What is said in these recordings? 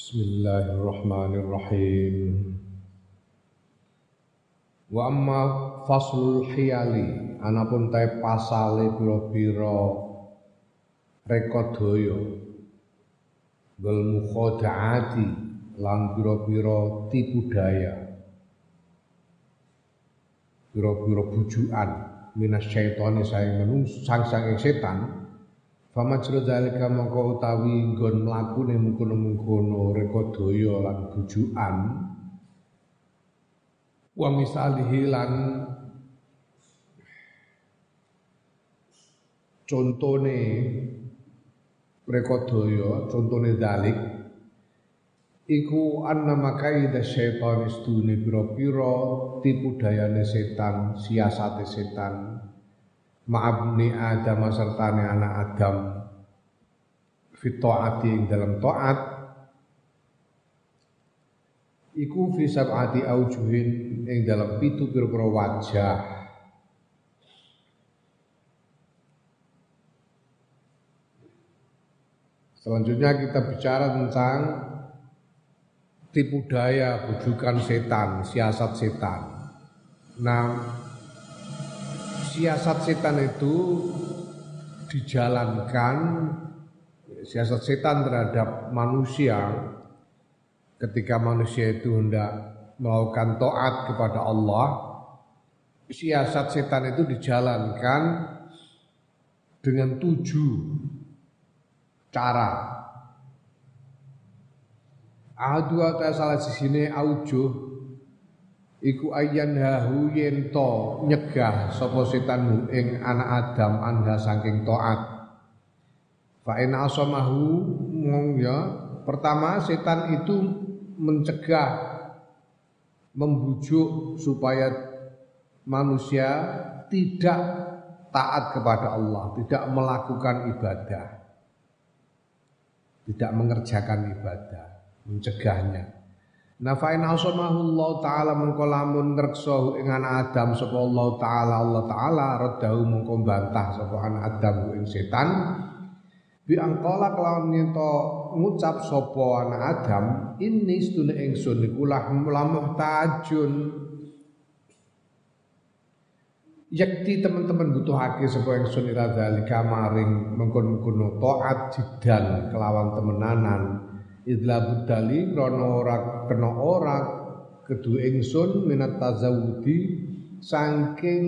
Bismillahirrahmanirrahim. Wa amma faslul hiyali anapun ta pasale pira-pira rekodaya wal mukhadaati lan pira-pira tipu daya pira-pira bujukan minas syaitani saing menungso sang sang setan Famajra zalika mongko utawi nggon mlakune mengkono-mengkono rekodaya lan bujukan. Wa misalihi lan contone rekodaya contone dalik iku anna makaida syaitan istune pira-pira tipu dayane setan siasate setan ma'abni Adam sertane anak Adam. Fitoati ing dalam taat. Iku fi sab'ati aujuhin ing dalam pitu pira-pira wajah. Selanjutnya kita bicara tentang tipu daya, bujukan setan, siasat setan. Nah, siasat setan itu dijalankan siasat setan terhadap manusia ketika manusia itu hendak melakukan taat kepada Allah siasat setan itu dijalankan dengan tujuh cara. Ahadu salah sini aujuh iku ayyan hahu yen to nyegah sapa setan ing anak Adam anha saking taat fa in asamahu mong ya pertama setan itu mencegah membujuk supaya manusia tidak taat kepada Allah, tidak melakukan ibadah, tidak mengerjakan ibadah, mencegahnya. Nafain asamahu Allah taala mengko lamun ngreksa ing anak Adam sapa Allah taala Allah taala radahu mengko bantah sapa anak Adam ing setan. Bi angkala kelawan nyento ngucap sapa anak Adam ini stune ingsun iku lamuh tajun yakti teman-teman butuh haki sapa ingsun ira dalika maring mengkon-mengkono taat jidan kelawan temenanan idla budali krana ora kena ora kedu ingsun minat tazawudi saking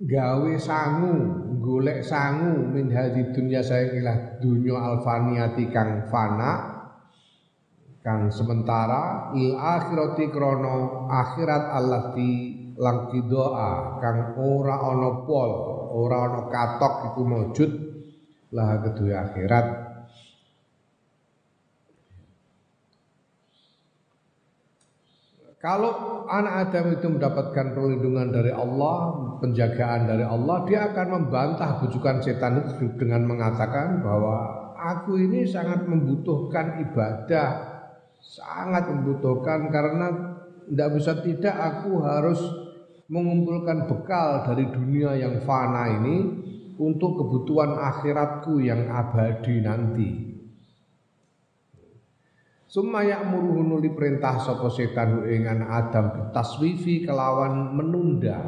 gawe sangu golek sangu min hadhi dunya saya ilah dunya alfaniati kang fana kang sementara il akhirati krono akhirat allati lang doa kang ora ana pol ora ana katok iku maujud lah kedua akhirat? Kalau anak Adam itu mendapatkan perlindungan dari Allah, penjagaan dari Allah, dia akan membantah bujukan setan itu dengan mengatakan bahwa aku ini sangat membutuhkan ibadah, sangat membutuhkan karena tidak bisa tidak aku harus mengumpulkan bekal dari dunia yang fana ini untuk kebutuhan akhiratku yang abadi nanti. Sumaya muruhu nuli perintah sapa setan ing Adam taswifi kelawan menunda.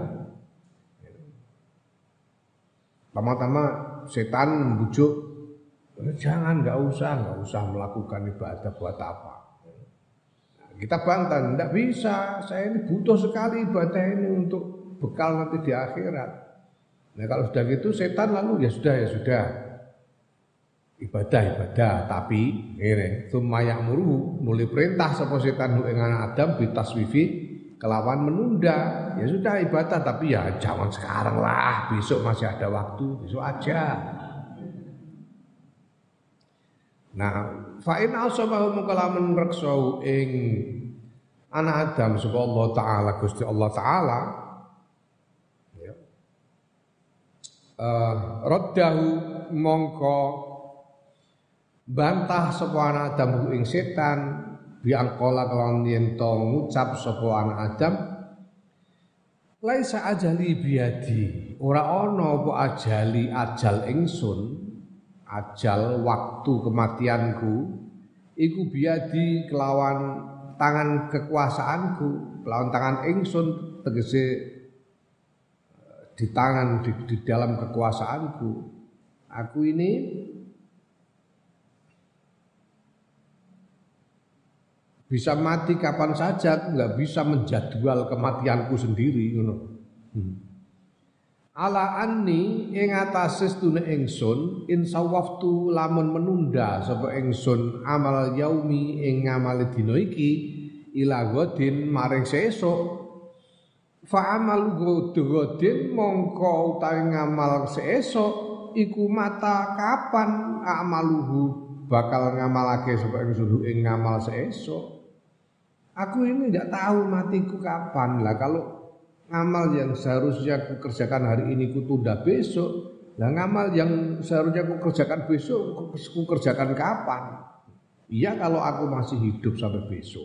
Pertama-tama setan membujuk jangan nggak usah nggak usah melakukan ibadah buat apa. Kita bantah, tidak bisa. Saya ini butuh sekali ibadah ini untuk bekal nanti di akhirat. Nah kalau sudah gitu setan lalu ya sudah ya sudah. Ibadah ibadah tapi ini sumayak muru nuli perintah sapa setan ing Adam bitaswifi kelawan menunda. Ya sudah ibadah tapi ya jangan sekarang lah. Besok masih ada waktu besok aja. Nah fa in asabahu kelawan reksau ing anak Adam sapa Allah taala Gusti Allah taala uh, raddahu mongko bantah sapa anak Adam ing setan biangkola kelawan yen to ngucap sapa anak Adam laisa ajali biadi ora ana apa ajali ajal ingsun ajal waktu kematianku iku biadi kelawan tangan kekuasaanku kelawan tangan ingsun tegese di tangan di, di dalam kekuasaanku aku ini bisa mati kapan saja aku nggak bisa menjadwal kematianku sendiri you know. hmm. ala anni ing atase stune ingsun insawaftu lamun menunda sapa ingsun amal yaumi ing ngamal dina iki ila godin maring sesuk fa amal godin mongko utawi ngamal sesuk iku mata kapan amaluhu bakal ngamalake sapa ingsun ing ngamal sesuk Aku ini tidak tahu matiku kapan lah kalau ngamal yang seharusnya aku kerjakan hari ini ku tunda besok. Lah ngamal yang seharusnya aku kerjakan besok aku kerjakan kapan? Iya kalau aku masih hidup sampai besok.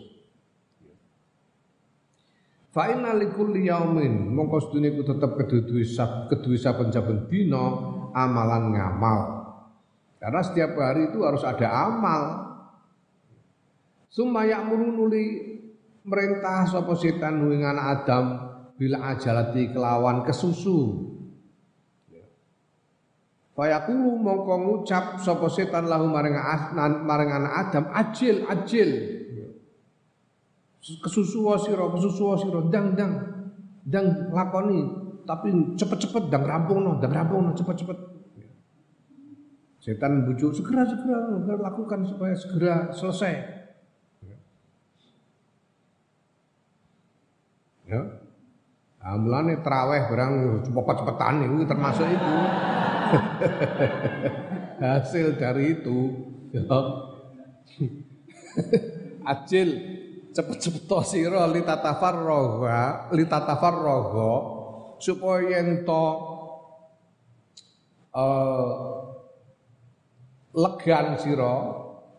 Fa inna likulli yaumin mongko sedune ku tetep keduwe keduwe saben-saben dina amalan ngamal. Karena setiap hari itu harus ada amal. Summa ya'muru nuli merintah sapa setan ing anak Adam bila ajalati kelawan kesusu. Fayaqulu mongko ngucap sapa setan lahu maring anak Adam ajil ajil. Kesusu sira kesusu sira dang dang dang lakoni tapi cepet-cepet dang rampungno dang rampungno cepet-cepet. Setan bujuk segera segera lakukan supaya segera selesai. Ya. Nah, mulane traweh barang cepet-cepetan itu termasuk itu. Hasil dari itu ya. Cepet-cepet sira litatafarroga litatafarroga supaya ento uh, legan sira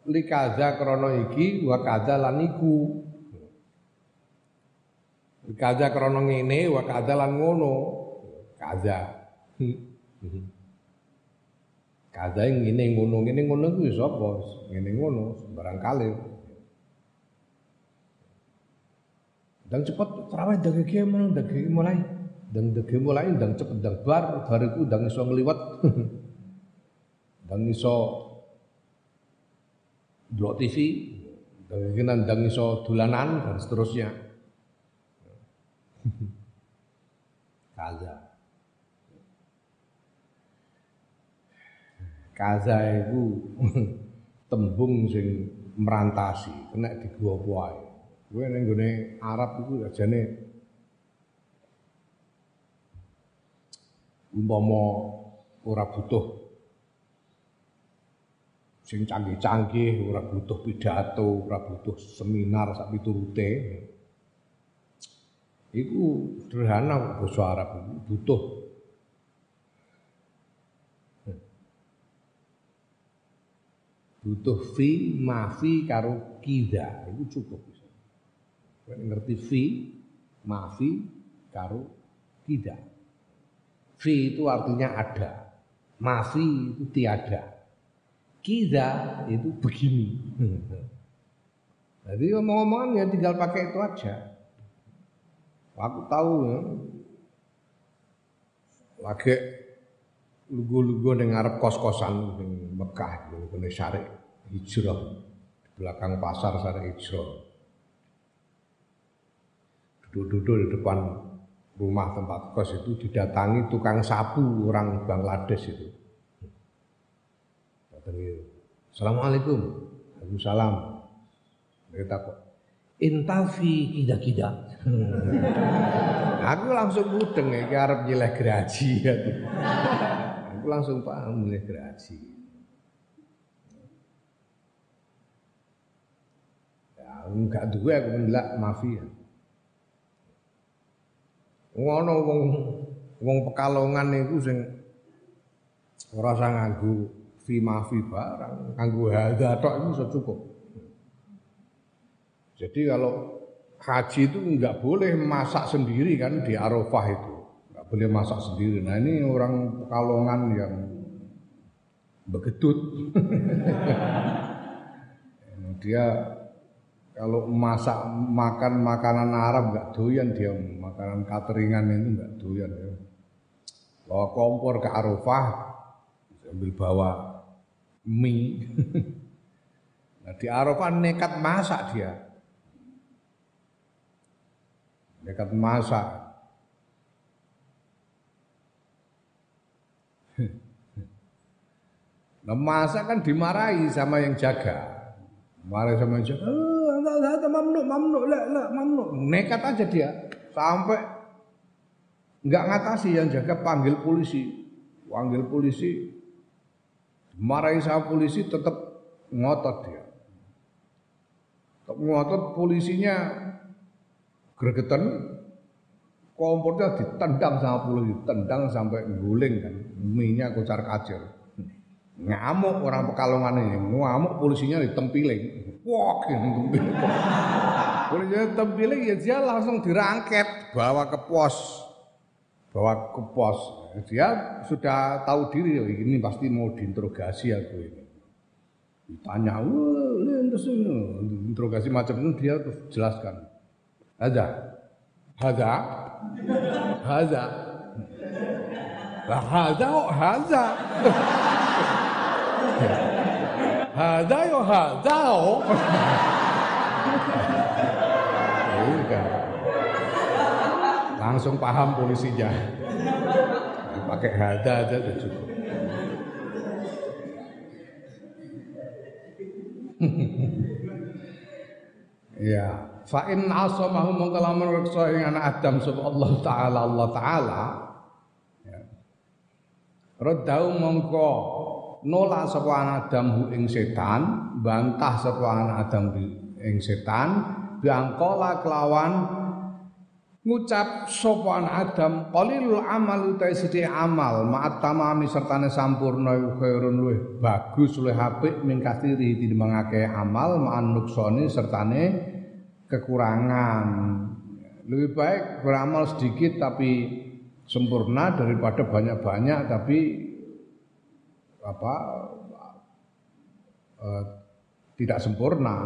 likaza krana iki wa kadza lan iku Kaza krana ngene wa kaza lan ngono. Kaza. Kaza ngene ngono ngene ngono kuwi sapa? Ngene ngono sembarang kali. Dan cepet terawih dari mulai dari mulai dan dari mulai dan cepet dan bar bariku dan iso ngliwat dan iso blok TV dan dan iso dolanan dan seterusnya. Kaza. Kaza itu tembung sing merantasi, kena gua wae. Gue ning gone Arab iku ajane umpama ora butuh sing canggih-canggih, ora butuh pidato, ora butuh seminar sak piturute. Iku sederhana bahasa Arab butuh butuh fi mafi karo kida itu cukup. Ngerti fi mafi karo kida. Fi itu artinya ada, mafi itu tiada. Kida itu begini. Jadi ngomong-ngomongan ya tinggal pakai itu aja. Aku tahu ya. Lagi lugu-lugu ning ngarep kos-kosan ning Mekah ngene Syarif Hijrah di belakang pasar Syarif Hijrah. Duduk-duduk di depan rumah tempat kos itu didatangi tukang sapu orang Bangladesh itu. Assalamualaikum. Waalaikumsalam. Kita kok intafi kida-kida. Aku langsung mudeng iki arep nyileh graji. Aku langsung paham nyileh graji. Ya, enggak duwe aku mendelak mafia. Ngono wong wong Pekalongan niku sing ora usah nganggo fi mafi barang, nganggo hadza tok iku cukup. Jadi kalau haji itu nggak boleh masak sendiri kan di Arafah itu nggak boleh masak sendiri nah ini orang Pekalongan yang begedut. dia kalau masak makan makanan Arab nggak doyan dia makanan cateringan itu nggak doyan ya. Bawa kompor ke Arafah sambil bawa mie. nah, di Arafah nekat masak dia. Nekat masak. Nah, masak kan dimarahi sama yang jaga. Marahi sama yang jaga. Oh, enggak, mamnu, lah, mamnu. Nekat aja dia. Sampai enggak ngatasi yang jaga panggil polisi. Panggil polisi. Marahi sama polisi tetap ngotot dia. Tetap ngotot polisinya gregetan kompornya ditendang sama polisi, tendang sampai guling kan. Minyak kocar kacir ngamuk orang Pekalongan ini ngamuk polisinya ditempiling wah tempiling polisinya ditempiling ya dia langsung dirangket bawa ke pos. Bawa ke pos. Dia sudah tahu diri ini pasti mau diinterogasi aku ini. Ditanya interogasi macam itu dia terus jelaskan. Ada ada ada ada ada Hada yo hada oh. Langsung paham polisinya. Pakai hada aja sudah cukup. ya, fa in asamahu mongko lamun reksa ing anak Adam sapa Allah taala Allah taala. Ya. Radau mongko nolak sapa Adam hu ing setan, bantah sapa Adam ing setan, biangkola kelawan ngucap sapa anak Adam qalilul amal utai sithik amal ma'at tamami sertane sampurna khairun luwih bagus luwih apik min kathiri tinimbang amal ma'an nuksoni sertane kekurangan. Lebih baik beramal sedikit tapi sempurna daripada banyak-banyak tapi apa eh, tidak sempurna.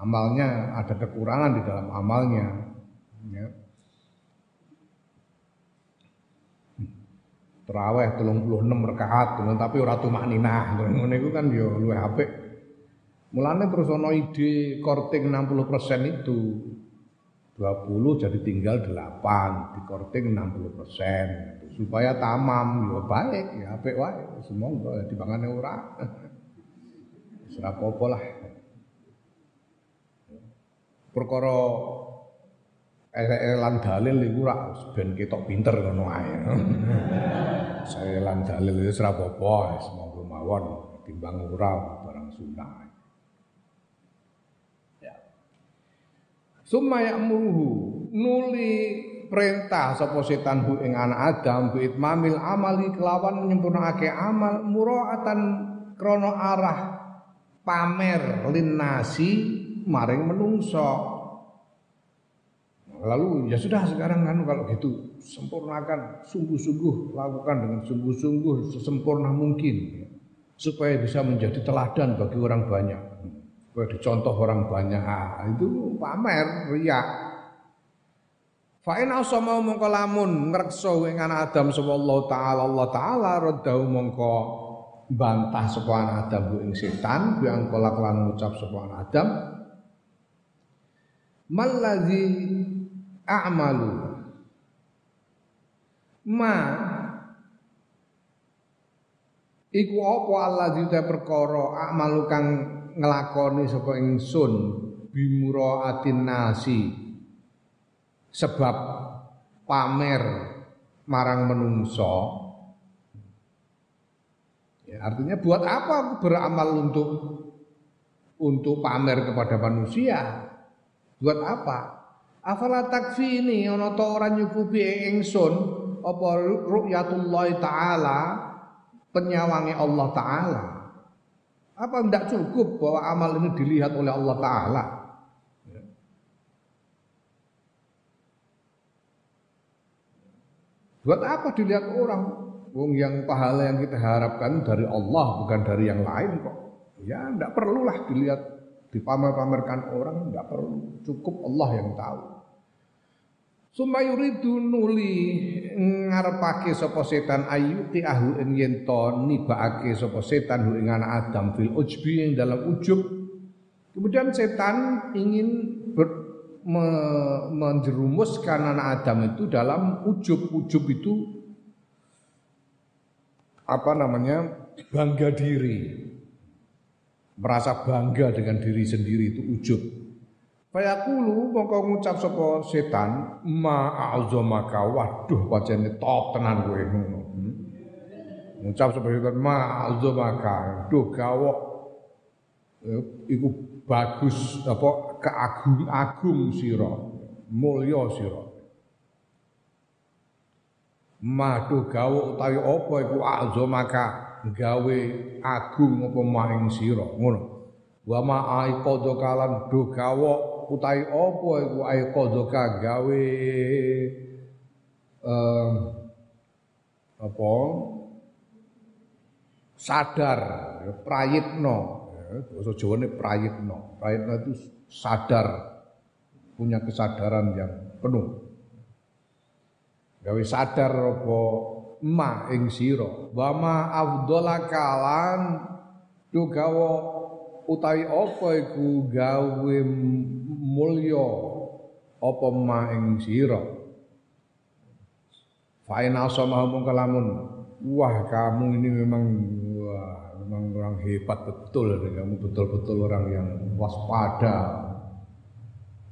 Amalnya ada kekurangan di dalam amalnya. Ya. Terawih 36 rakaat tapi ora tumakninah ngono iku kan ya luwih apik. Mulane terus ana ide korting 60% itu. 20 jadi tinggal 8 di korting 60% supaya tamam. Ya baik. Ya apik wae. Semoga dibangane ora. Ora apa lah. Perkara elan dalil iku ora. Ben ketok pinter ngono ae. Saya elan dalil wis ora apa-apa. Semoga mawon timbang ora barang sunah ya. Summa ya'muruhu nuli perintah sapa setan bu ing anak Adam bi itmamil amali kelawan menyempurnakake amal muraatan krono arah pamer linnasi maring menungso. Lalu ya sudah sekarang kan kalau gitu sempurnakan sungguh-sungguh lakukan dengan sungguh-sungguh sesempurna mungkin supaya bisa menjadi teladan bagi orang banyak supaya dicontoh orang banyak. Ah, itu pamer riak Fa in asama mongko lamun ngreksa ing anak Adam sapa Allah taala Allah taala radau mongko bantah sapa anak Adam ing setan bi angkola kelan ngucap sapa anak Adam. Mallazi a'malu. Ma iku apa Allah ta perkara a'malu kang nglakoni sapa ingsun? Bimuraatin nasi sebab pamer marang menungso. Ya, artinya buat apa aku beramal untuk untuk pamer kepada manusia? Buat apa? Afala takfi ini ana ta ora nyukupi ingsun apa ru'yatullah taala penyawangi Allah taala. Apa tidak cukup bahwa amal ini dilihat oleh Allah taala Buat apa dilihat orang? Wong yang pahala yang kita harapkan dari Allah bukan dari yang lain kok. Ya tidak perlulah dilihat dipamer-pamerkan orang, tidak perlu. Cukup Allah yang tahu. Sumayuridu nuli ngarepake sapa setan ayuti ahlu ing yen to nibakake sapa setan hu ing anak Adam fil ujbi ing dalam ujub. Kemudian setan ingin me, menjerumuskan anak Adam itu dalam ujub. Ujub itu apa namanya? bangga diri. Merasa bangga dengan diri sendiri itu ujub. Fayaqulu mongko ngucap sapa setan ma a'zamaka waduh wajane top tenan kowe ngono. Hmm? Ngucap sapa setan ma a'zamaka duh gawok iku bagus apa keagung-agung sira mulya sira. Ma duh gawok utawi apa iku a'zamaka gawe agung apa maing sira ngono. Wa ma aiqadha kalan duh gawok utai apa iku gawe um, apa sadar prayitno bahasa Jawane prayitno prayitno itu sadar punya kesadaran yang penuh. Gawe sadar apa ma ing sira? Wa ma afdhalaka lan utawi apa iku gawe mulya apa ma ing sira? Fa in asama mung kalamun wah kamu ini memang wah memang orang hebat betul kamu betul-betul orang yang waspada.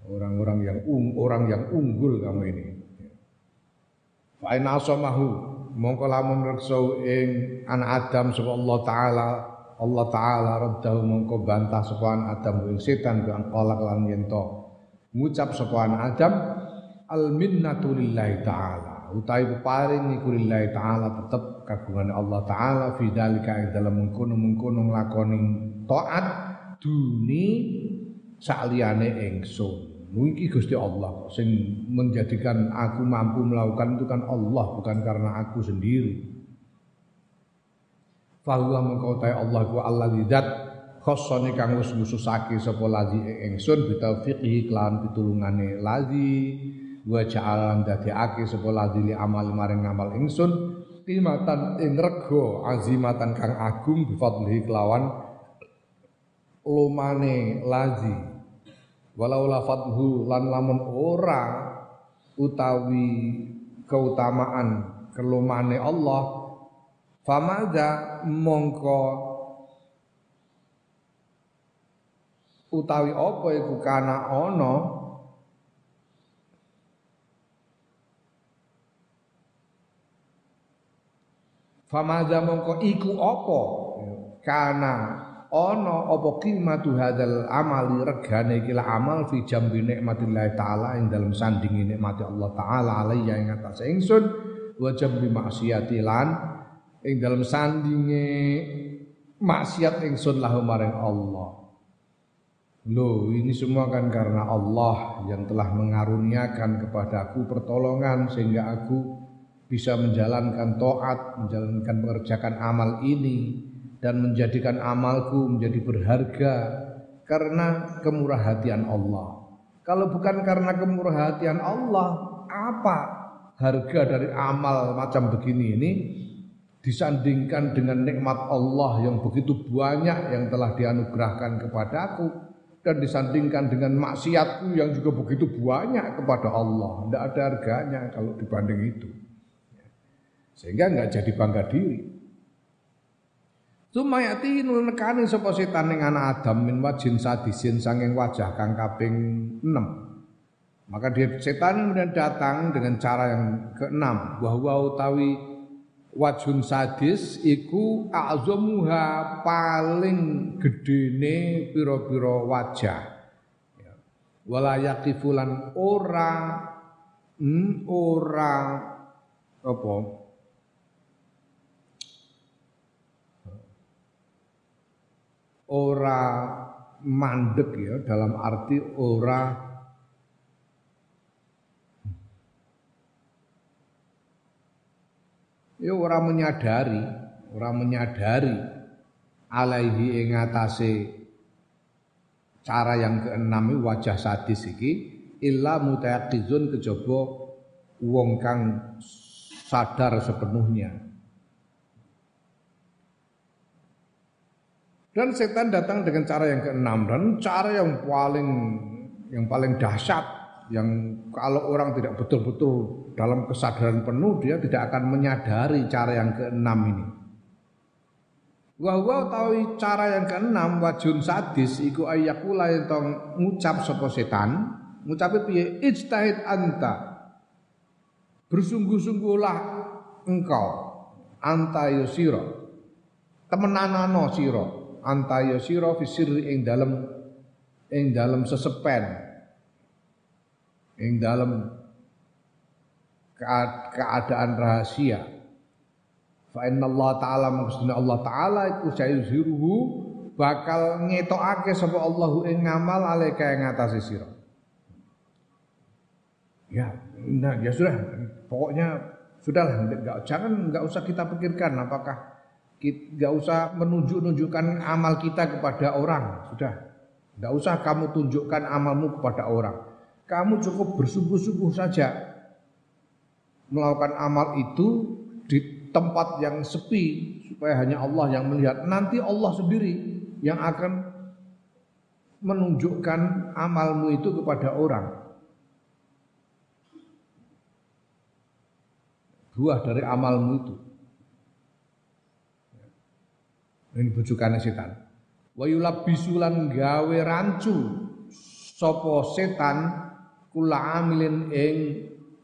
Orang-orang yang ung, orang yang unggul kamu ini. Fa in asamahu mongko lamun reksa ing Adam sapa Allah taala. Allah taala raddahu mongko bantah sapa Adam ing setan bi angqala lan yen to ngucap sapa Adam al minnatu lillahi taala utawi peparing iku lillahi taala tetep kagungane Allah taala fi dalika ing dalam mengkono-mengkono nglakoni taat duni sakliyane ingsun. Mungkin Gusti Allah sing menjadikan aku mampu melakukan itu kan Allah bukan karena aku sendiri. Fahuwa mengkau ta'i Allah ku Allah lidat khossoni kang wis ngususake sapa lazi ingsun bitaufiqihi kelawan pitulungane lazi wa ja'alan dadekake sapa lazi li amal maring ngamal ingsun timatan ing rega azimatan kang agung bifadlihi kelawan lumane lazi walau lafadhu lan lamun ora utawi keutamaan kelumane Allah Famaza mongko utawi apa iku kana ana Famaza mongko iku apa kana ana apa qimatu hadzal amali regane iki amal fi jambi nikmatillah taala ing dalem sandingi nikmati Allah taala alayya ing atas ingsun wa jambi maksiati lan ing dalam sandinge maksiat ingsun lahu maring Allah. Loh, ini semua kan karena Allah yang telah mengaruniakan kepadaku pertolongan sehingga aku bisa menjalankan taat, menjalankan mengerjakan amal ini dan menjadikan amalku menjadi berharga karena kemurah hatian Allah. Kalau bukan karena kemurah hatian Allah, apa harga dari amal macam begini ini disandingkan dengan nikmat Allah yang begitu banyak yang telah dianugerahkan kepadaku dan disandingkan dengan maksiatku yang juga begitu banyak kepada Allah tidak ada harganya kalau dibanding itu sehingga nggak jadi bangga diri. Sumayati nekani sapa setan ning anak Adam min wajin sadisin sanging wajah kang kaping 6 maka dia setan kemudian datang dengan cara yang keenam. Bahwa utawi wajun sadis iku azamuha paling gedene pira-pira wajah. Ya. wala yaqifulan ora hmm, ora apa ora mandek ya dalam arti ora ya orang menyadari, orang menyadari alaihi ing cara yang keenam wajah sadis iki illa mutayaqizun kejaba wong kang sadar sepenuhnya. Dan setan datang dengan cara yang keenam. Dan cara yang paling yang paling dahsyat yang kalau orang tidak betul-betul dalam kesadaran penuh dia tidak akan menyadari cara yang keenam ini. Wah tahu cara yang keenam wajun sadis iku ayakula yang tong ngucap sapa setan. Ngucape piye? Ijtahid anta. Bersungguh-sungguhlah engkau. Anta yusira temenanano sira anta yusira fi ing dalem ing dalem sesepen. Ing dalem keadaan rahasia. Fa Allah taala maksudnya Allah taala iku sayuziruhu bakal ngetokake sapa Allahu ing ngamal alaika ing atase sira. Ya nah ya sudah. Pokoknya sudahlah, jangan nggak usah kita pikirkan apakah nggak usah menunjuk-nunjukkan amal kita kepada orang. Sudah, nggak usah kamu tunjukkan amalmu kepada orang. Kamu cukup bersungguh-sungguh saja melakukan amal itu di tempat yang sepi supaya hanya Allah yang melihat. Nanti Allah sendiri yang akan menunjukkan amalmu itu kepada orang. buah dari amalmu itu. Ini bujukan setan. Wa yulabisulan gawe rancu sopo setan kula amilin ing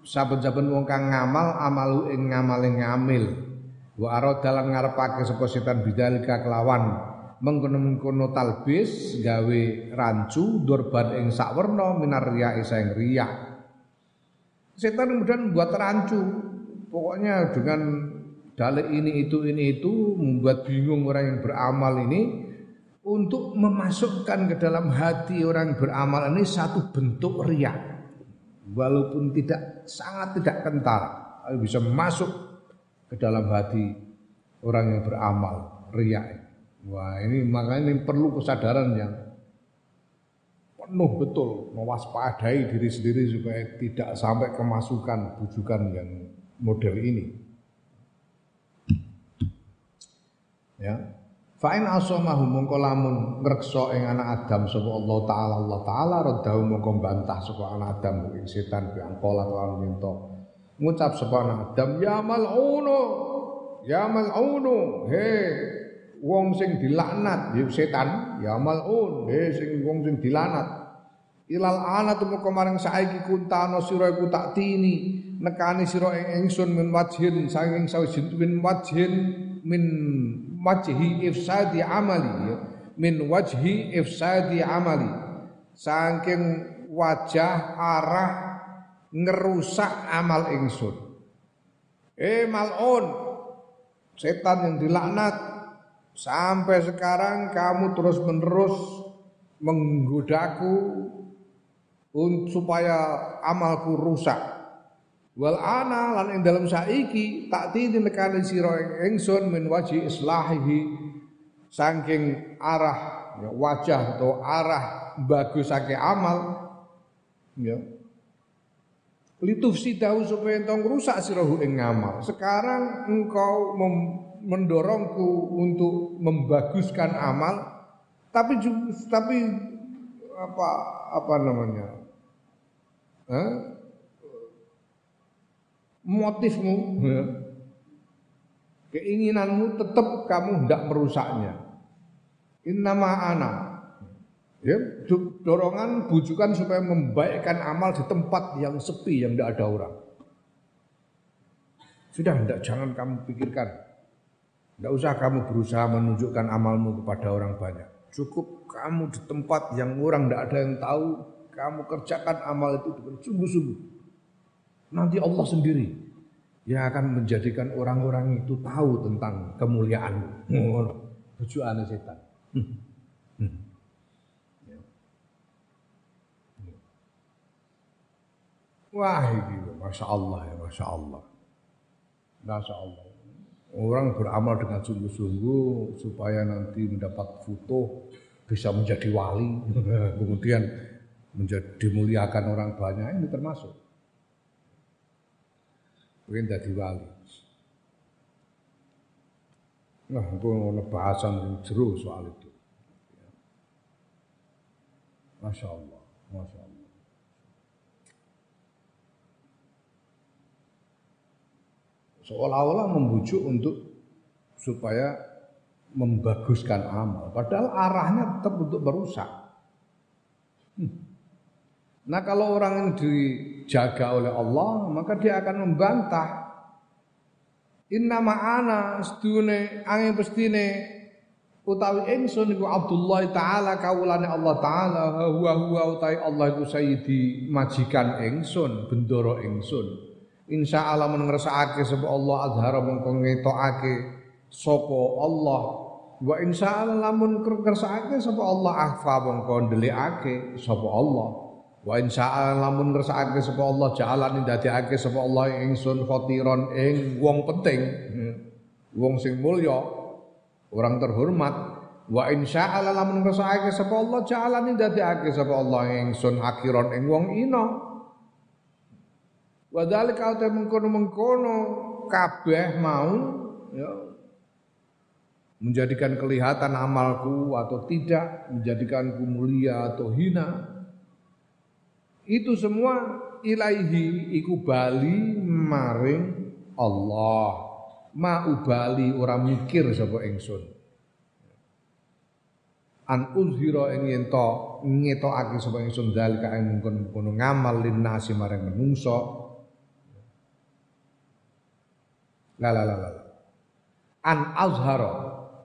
saben-saben wong kang ngamal amalu ing ngamale ngamil. Wa dalam ngarepake sapa setan bidalika kelawan mengkono-mengkono talbis gawe rancu durban ing sakwerna minar riya ing riya. Setan kemudian membuat rancu Pokoknya dengan dalil ini itu ini itu membuat bingung orang yang beramal ini untuk memasukkan ke dalam hati orang yang beramal ini satu bentuk riak walaupun tidak sangat tidak kental bisa masuk ke dalam hati orang yang beramal riak wah ini makanya ini perlu kesadaran yang penuh betul mewaspadai diri sendiri supaya tidak sampai kemasukan bujukan yang model ini. Ya. Fa'in asamahu mongko lamun ngrekso ing anak Adam sapa Allah taala. Allah taala radahu mongko bantah sapa anak Adam ing setan bi angkola lawan minta. Ngucap sapa anak Adam ya mal'unu ya mal'unu he wong sing dilaknat ya setan ya mal'un he sing wong sing dilaknat. Ilal anat mongko maring saiki kuntano sira iku tak tini nekani sira ing ingsun min wajhin saking sawijin min wajhin min wajhi ifsadi amali ya. min wajhi ifsadi amali. Saking wajah arah ngerusak amal ingsun. Eh malun setan yang dilaknat. Sampai sekarang kamu terus menerus menggodaku supaya amalku rusak Wal ana lan ing dalam saiki tak titi nekani sira ingsun min waji islahihi saking arah ya, wajah atau arah bagusake amal ya lituf sidahu supaya entong rusak sirahu ing ngamal sekarang engkau mendorongku untuk membaguskan amal tapi tapi apa apa namanya Hah? Motifmu, ya. keinginanmu tetap kamu tidak merusaknya. Innama ana. Ya, dorongan bujukan supaya membaikkan amal di tempat yang sepi yang tidak ada orang. Sudah tidak jangan kamu pikirkan. Tidak usah kamu berusaha menunjukkan amalmu kepada orang banyak. Cukup kamu di tempat yang orang tidak ada yang tahu, kamu kerjakan amal itu dengan sungguh-sungguh nanti Allah sendiri yang akan menjadikan orang-orang itu tahu tentang kemuliaan. Tujuan setan. Hmm. Hmm. Ya. Wah ini, masya Allah ya, masya Allah, masya Allah. orang beramal dengan sungguh-sungguh supaya nanti mendapat foto bisa menjadi wali, kemudian menjadi dimuliakan orang banyak ini termasuk. Mungkin jadi wali. Nah, itu ada bahasan yang jeru soal itu. Masya Allah, Masya Allah. Seolah-olah membujuk untuk supaya membaguskan amal. Padahal arahnya tetap untuk merusak. Hmm. Nah kalau orang yang dijaga oleh Allah, maka dia akan membantah. Inna ma'ana sedune angin pestine utawi ingsun iku Abdullah taala kawulane Allah taala huwa huwa utawi Allah iku sayyidi majikan ingsun bendoro ingsun. Insya Allah men ngersakake sapa Allah azhara mengko ngetokake sapa Allah. Wa insya Allah lamun ngersakake sapa Allah akhfa mengko ndelikake sapa Allah wa insya Allah lamun ngersakake sapa Allah ja'alani dadekake sapa Allah ingsun khatiron ing wong penting hmm. wong sing mulya orang terhormat wa insya Allah lamun ngrasakake sapa Allah jalani dadekake sapa Allah ingsun akhiron ing wong ina wa dzalika ta mengkono-mengkono kabeh mau ya menjadikan kelihatan amalku atau tidak menjadikanku mulia atau hina itu semua ilaihi iku bali maring Allah. Ma ubali ora mikir sapa ingsun. An uzhira ing yen to ngetokake sapa ingsun dalika ing mungkon ngamal linnasi marang menungso. La la la la an azhara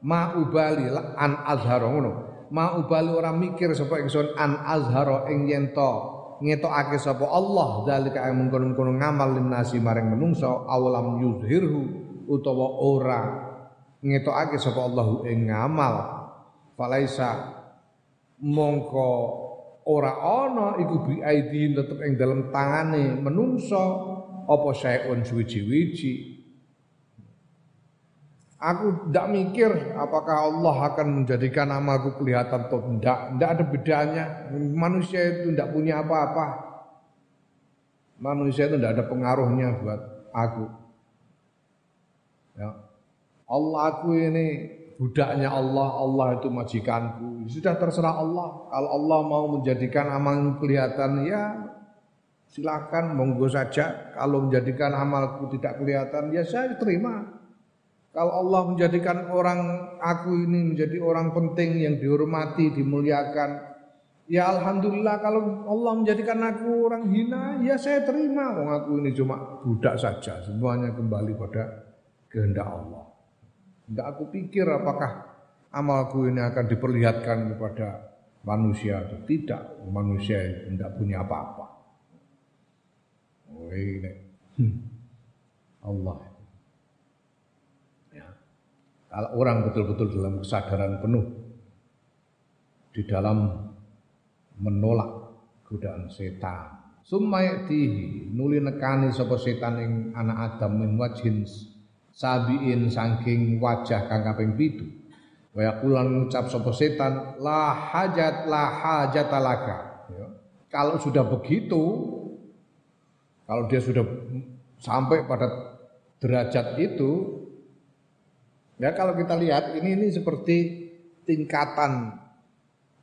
ma ubali an azhara ngono. Ma ubali ora mikir sapa ingsun an azhara ing yen to ngetokake sapa Allah dalika ing mungkon-mungkon ngamal linnasi marang menungso awalam yuzhirhu utawa ora ngetokake sapa Allahu ing ngamal. Falaisa mongko ora ana iku bi aidi tetep ing dalam tangane menungso apa sayun suwi-wiji Aku tidak mikir apakah Allah akan menjadikan amalku kelihatan atau tidak. Tidak ada bedanya. Manusia itu tidak punya apa-apa. Manusia itu tidak ada pengaruhnya buat aku. Ya. Allah aku ini budaknya Allah, Allah itu majikanku. Sudah terserah Allah. Kalau Allah mau menjadikan amal kelihatan ya silakan monggo saja. Kalau menjadikan amalku tidak kelihatan ya saya terima. Kalau Allah menjadikan orang aku ini menjadi orang penting yang dihormati, dimuliakan, ya alhamdulillah. Kalau Allah menjadikan aku orang hina, ya saya terima. Wong aku ini cuma budak saja. Semuanya kembali pada kehendak Allah. Tidak aku pikir apakah amalku ini akan diperlihatkan kepada manusia atau tidak. Manusia tidak punya apa-apa. Oh. Allah. Kalau orang betul-betul dalam kesadaran penuh di dalam menolak godaan setan. Sumayatihi nuli nekani sapa setan ing anak Adam min wajhin sabiin saking wajah kang kaping pitu wa yaqulan ngucap sapa setan la hajat la hajat laka ya. kalau sudah begitu kalau dia sudah sampai pada derajat itu ya kalau kita lihat ini ini seperti tingkatan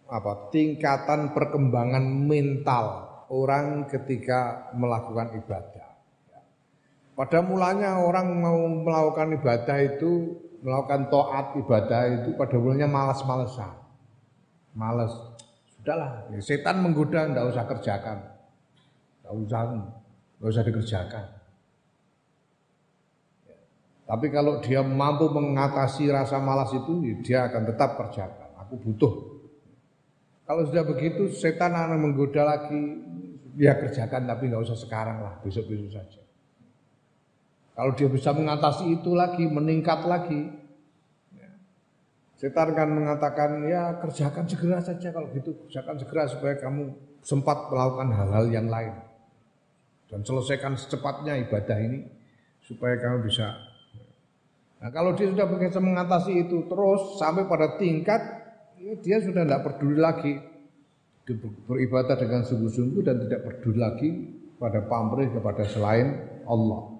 apa tingkatan perkembangan mental orang ketika melakukan ibadah pada mulanya orang mau melakukan ibadah itu, melakukan toat ibadah itu pada mulanya malas-malesan. Malas. Sudahlah, ya, setan menggoda, tidak usah kerjakan. Tidak usah, tidak usah dikerjakan. Tapi kalau dia mampu mengatasi rasa malas itu, ya, dia akan tetap kerjakan. Aku butuh. Kalau sudah begitu, setan akan menggoda lagi, ya kerjakan tapi nggak usah sekarang lah, besok-besok saja. Kalau dia bisa mengatasi itu lagi, meningkat lagi, ya. setan kan mengatakan ya kerjakan segera saja kalau gitu, kerjakan segera supaya kamu sempat melakukan hal-hal yang lain dan selesaikan secepatnya ibadah ini supaya kamu bisa. Nah, kalau dia sudah bisa mengatasi itu terus sampai pada tingkat ya dia sudah tidak peduli lagi beribadah dengan sungguh-sungguh dan tidak peduli lagi pada pamrih kepada selain Allah.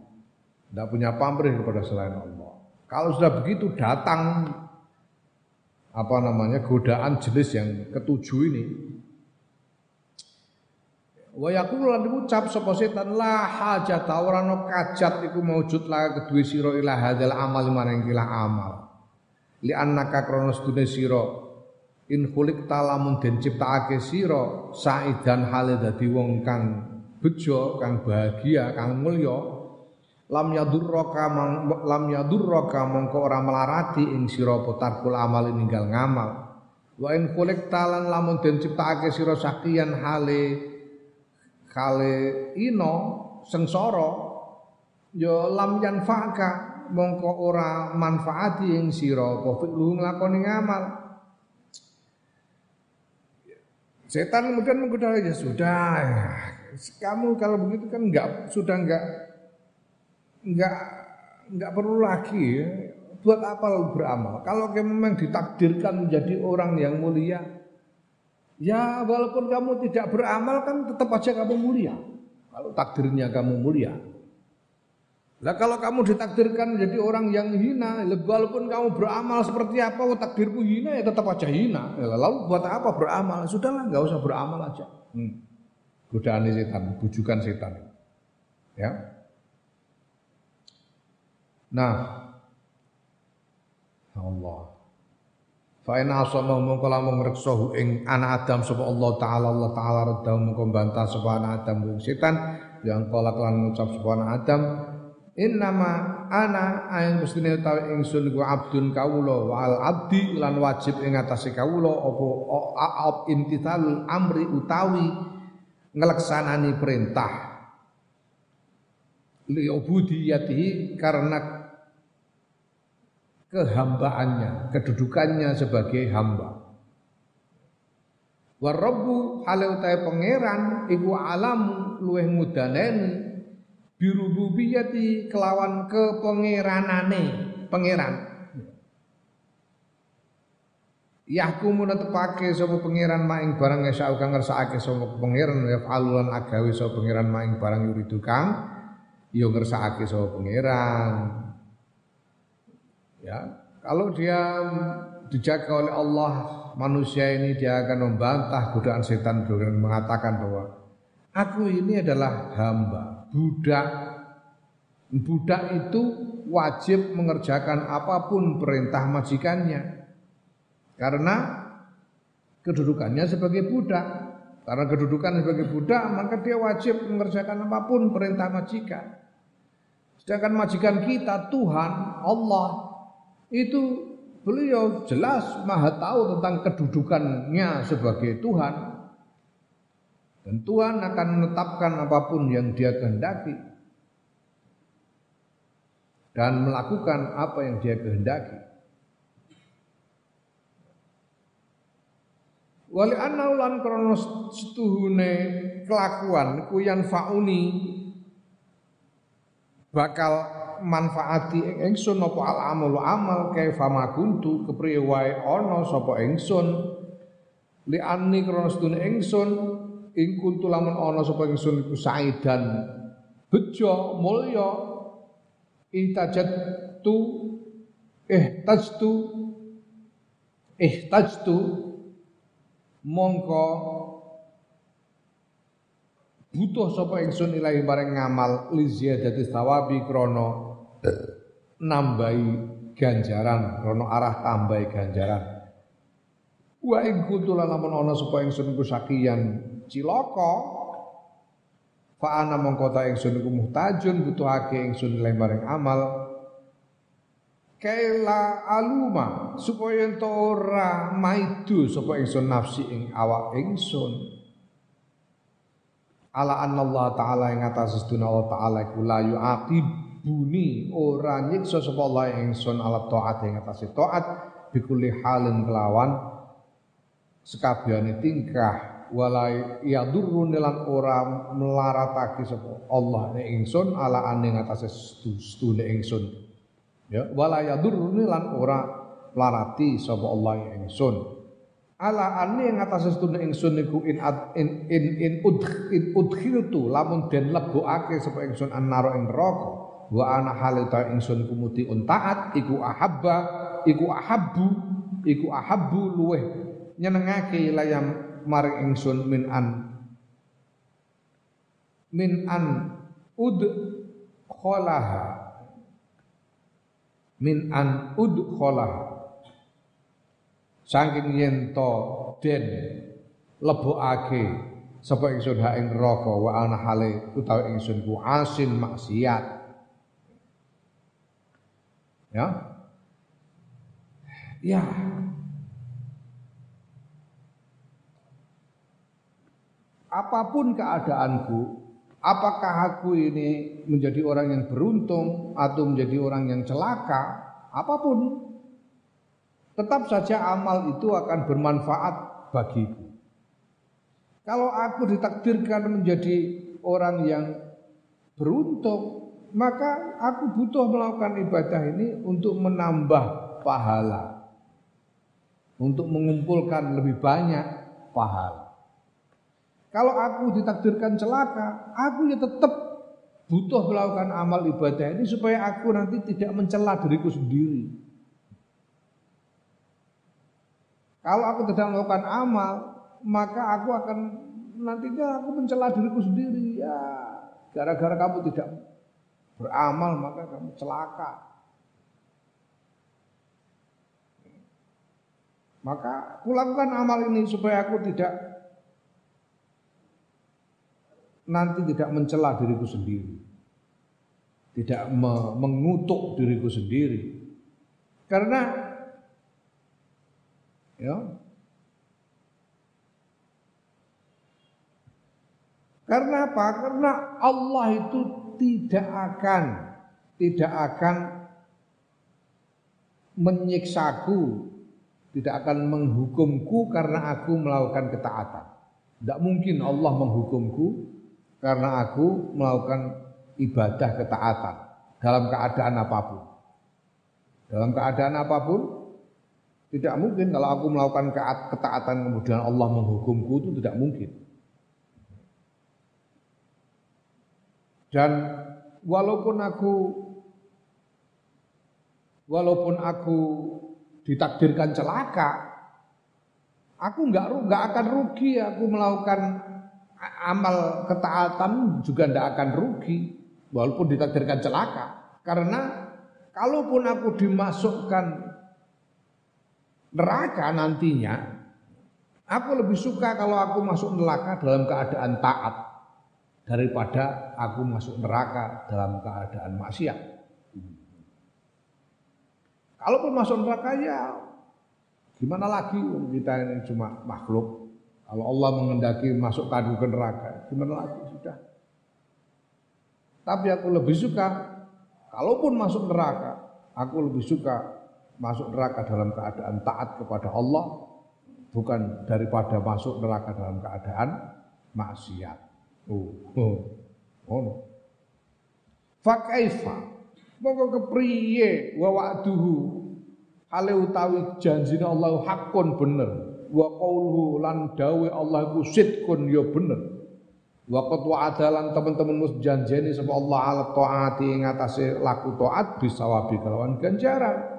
Tidak punya pamrih kepada selain Allah. Kalau sudah begitu datang apa namanya godaan jenis yang ketujuh ini Wa yaqulu lan ucap sapa setan la hajat ora ana kajat iku maujud la kedue sira ila hadzal amal maring kila amal. Li annaka kronos sedune sira in khuliq talamun den ciptakake sira saidan hale dadi wong kang bejo, kang bahagia, kang mulya. Lam yadurraka lam yadurraka mongko ora melarati ing sira potarkul amal ninggal ngamal. Wa in khuliq talan lamun den ciptakake sira sakian hale kale ino sengsara ya lam yanfa'ka mongko ora manfaati ing sira apa fi'lu nglakoni ngamal. Setan kemudian menggoda ya sudah kamu kalau begitu kan enggak sudah enggak enggak enggak perlu lagi ya. buat apa beramal? Kalau memang ditakdirkan menjadi orang yang mulia Ya walaupun kamu tidak beramal kan tetap aja kamu mulia. Kalau takdirnya kamu mulia. Lah kalau kamu ditakdirkan menjadi orang yang hina, walaupun kamu beramal seperti apa, oh, takdirku hina ya tetap aja hina. Ya, lalu buat apa beramal? Sudahlah nggak usah beramal aja. Hmm. Godaan setan, bujukan setan. Ya. Nah, Allah. Fa in asama mongko lamun ngrekso ing anak Adam sapa Allah taala Allah taala redha mongko bantah sapa anak Adam ing setan yang kala kelan ngucap sapa anak Adam Innama ana ayin mestine utawi ingsun iku abdun kawula wal abdi lan wajib ing atase kawula apa op imtithal amri utawi ngelaksanani perintah li ubudiyatihi karena kehambaannya, kedudukannya sebagai hamba. Warabbu halau utai pangeran iku alam luweh mudaneni birububiyati kelawan kepengeranane pangeran. Yahkumu netepake sapa pangeran maing barang ya kang ngersakake sapa pangeran ya falulan agawe sapa pangeran maing barang yuridu kang ya ngersakake sapa pangeran. Ya, kalau dia dijaga oleh Allah manusia ini dia akan membantah godaan setan dengan mengatakan bahwa aku ini adalah hamba, budak. Budak itu wajib mengerjakan apa pun perintah majikannya. Karena kedudukannya sebagai budak. Karena kedudukan sebagai budak, maka dia wajib mengerjakan apa pun perintah majikan. Sedangkan majikan kita Tuhan, Allah itu beliau jelas maha tahu tentang kedudukannya sebagai Tuhan. Dan Tuhan akan menetapkan apa pun yang dia kehendaki. Dan melakukan apa yang dia kehendaki. Wali anaulan kronos setuhune kelakuan kuyan fauni bakal manfaati ing ingsun apa al amal amal kaifa ma kuntu kepriye wae ana sapa ingsun. Li anni krana sedune ingsun ing kuntu lamun ana sapa ingsun iku saidan. Bejo mulya ihtajat tu eh tajtu eh tajtu mongko butuh sapa ingsun ilahi bareng ngamal li ziyadati thawabi krana nambahi ganjaran rono arah tambahi ganjaran. Wa ing kuntu lamun ana sapa ingsun iku sakiyan cilaka fa ana mongko ta ingsun iku muhtajun butuhake ingsun maring amal. Kaila aluma supaya ento ora maidu sapa ingsun nafsi ing awak ingsun. Ala anna Allah taala ing atas Allah taala iku la yu'aqib buni. Ora nyiksa sapa Allah ingsun ala taat ing atase. Taat bikuli halin kelawan sekabehane tingkah wala yadurru lan ora melaratake sapa Allah ing ingsun ala ane atase stune ingsun. Ya, wala yadurruni lan ora larati sapa Allah ing ingsun. Ala ani ing atas setune ingsun niku in in in in udh in udkhiltu lamun den lebokake sapa ingsun annaro ing neraka wa ana halita ingsun kumuti untaat iku ahabba iku ahabbu iku ahabbu luweh. Nyenengake layam maring ingsun min an. Min an ud kholaha min an udkhala saking yen to den lebokake sapa ingsun ha ing neraka wa ana hale utawi ingsun ku asin maksiat ya. Ya. Apa pun keadaanku apakah aku ini menjadi orang yang beruntung atau menjadi orang yang celaka, apa pun, tetap saja amal itu akan bermanfaat bagiku. Kalau aku ditakdirkan menjadi orang yang beruntung, maka aku butuh melakukan ibadah ini untuk menambah pahala, untuk mengumpulkan lebih banyak pahala. Kalau aku ditakdirkan celaka, aku ya tetap butuh melakukan amal ibadah ini supaya aku nanti tidak mencela diriku sendiri. Kalau aku tidak melakukan amal, maka aku akan nantinya aku mencela diriku sendiri. Ya, gara-gara kamu tidak beramal maka kamu celaka. Maka kulakukan amal ini supaya aku tidak nanti tidak mencela diriku sendiri. Tidak me mengutuk diriku sendiri. Karena ya Karena apa? Karena Allah itu tidak akan tidak akan menyiksaku, tidak akan menghukumku karena aku melakukan ketaatan. Tidak mungkin Allah menghukumku karena aku melakukan ibadah ketaatan dalam keadaan apa pun. Dalam keadaan apa pun tidak mungkin kalau aku melakukan ketaatan kemudian Allah menghukumku itu tidak mungkin. Dan walaupun aku walaupun aku ditakdirkan celaka, aku nggak nggak akan rugi. Aku melakukan amal ketaatan juga tidak akan rugi walaupun ditakdirkan celaka. Karena kalaupun aku dimasukkan neraka nantinya aku lebih suka kalau aku masuk neraka dalam keadaan taat daripada aku masuk neraka dalam keadaan maksiat kalaupun masuk neraka ya gimana lagi kita ini cuma makhluk kalau Allah mengendaki masukkan ke neraka, gimana lagi sudah. Tapi aku lebih suka, kalaupun masuk neraka, aku lebih suka masuk neraka dalam keadaan taat kepada Allah, bukan daripada masuk neraka dalam keadaan maksiat. Oh, oh, oh no. Fakaifa, mongko kepriye wa wa'duhu hale utawi janjine Allah hakun bener wa qauluhu lan dawe Allah iku sidkun ya bener wa qad wa'adalan teman-teman mus janjeni sapa Allah ala taati ing atase laku taat bisawabi kelawan ganjaran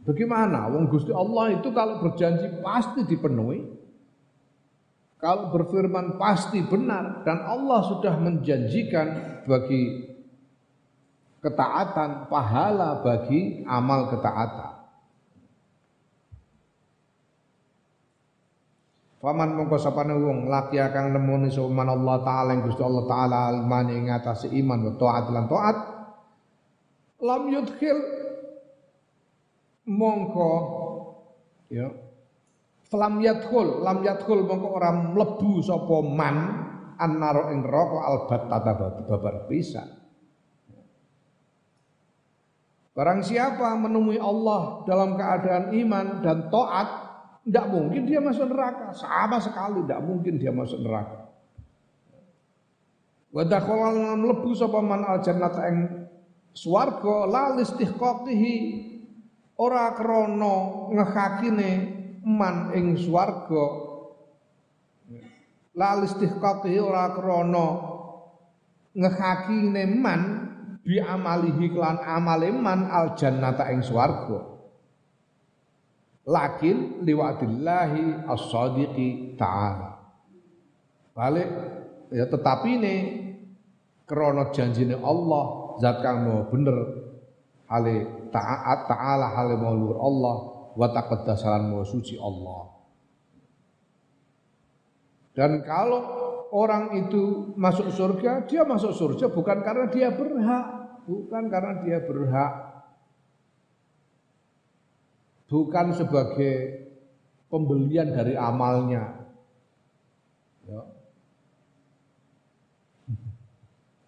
Bagaimana? Wong Gusti Allah itu kalau berjanji pasti dipenuhi. Kalau berfirman pasti benar dan Allah sudah menjanjikan bagi ketaatan pahala bagi amal ketaatan. Faman mongko sapane wong laki kang nemoni suman Allah taala ing Gusti Allah taala almani ing atase iman wa taat lan taat lam yudkhil mongko ya lam yadkhul lam yadkhul mongko ora mlebu sapa man annaro ing neraka albat tata babar bisa Barang siapa menemui Allah dalam keadaan iman dan taat tidak mungkin dia masuk neraka. Sama sekali tidak mungkin dia masuk neraka. Wa dakhala mlebu sapa man al jannata ing swarga la listihqaqihi ora krana ngehakine man ing swarga. La listihqaqihi ora krana ngehakine man bi amalihi klan amale man al jannata ing swarga. Lakin liwadillahi as-sadiqi ta'ala. Balik ya tetapi ini krono janjine Allah zat kang bener hale taat ta'ala hale mau luhur Allah wa taqaddasalan mau suci Allah dan kalau orang itu masuk surga dia masuk surga bukan karena dia berhak bukan karena dia berhak bukan sebagai pembelian dari amalnya. Ya.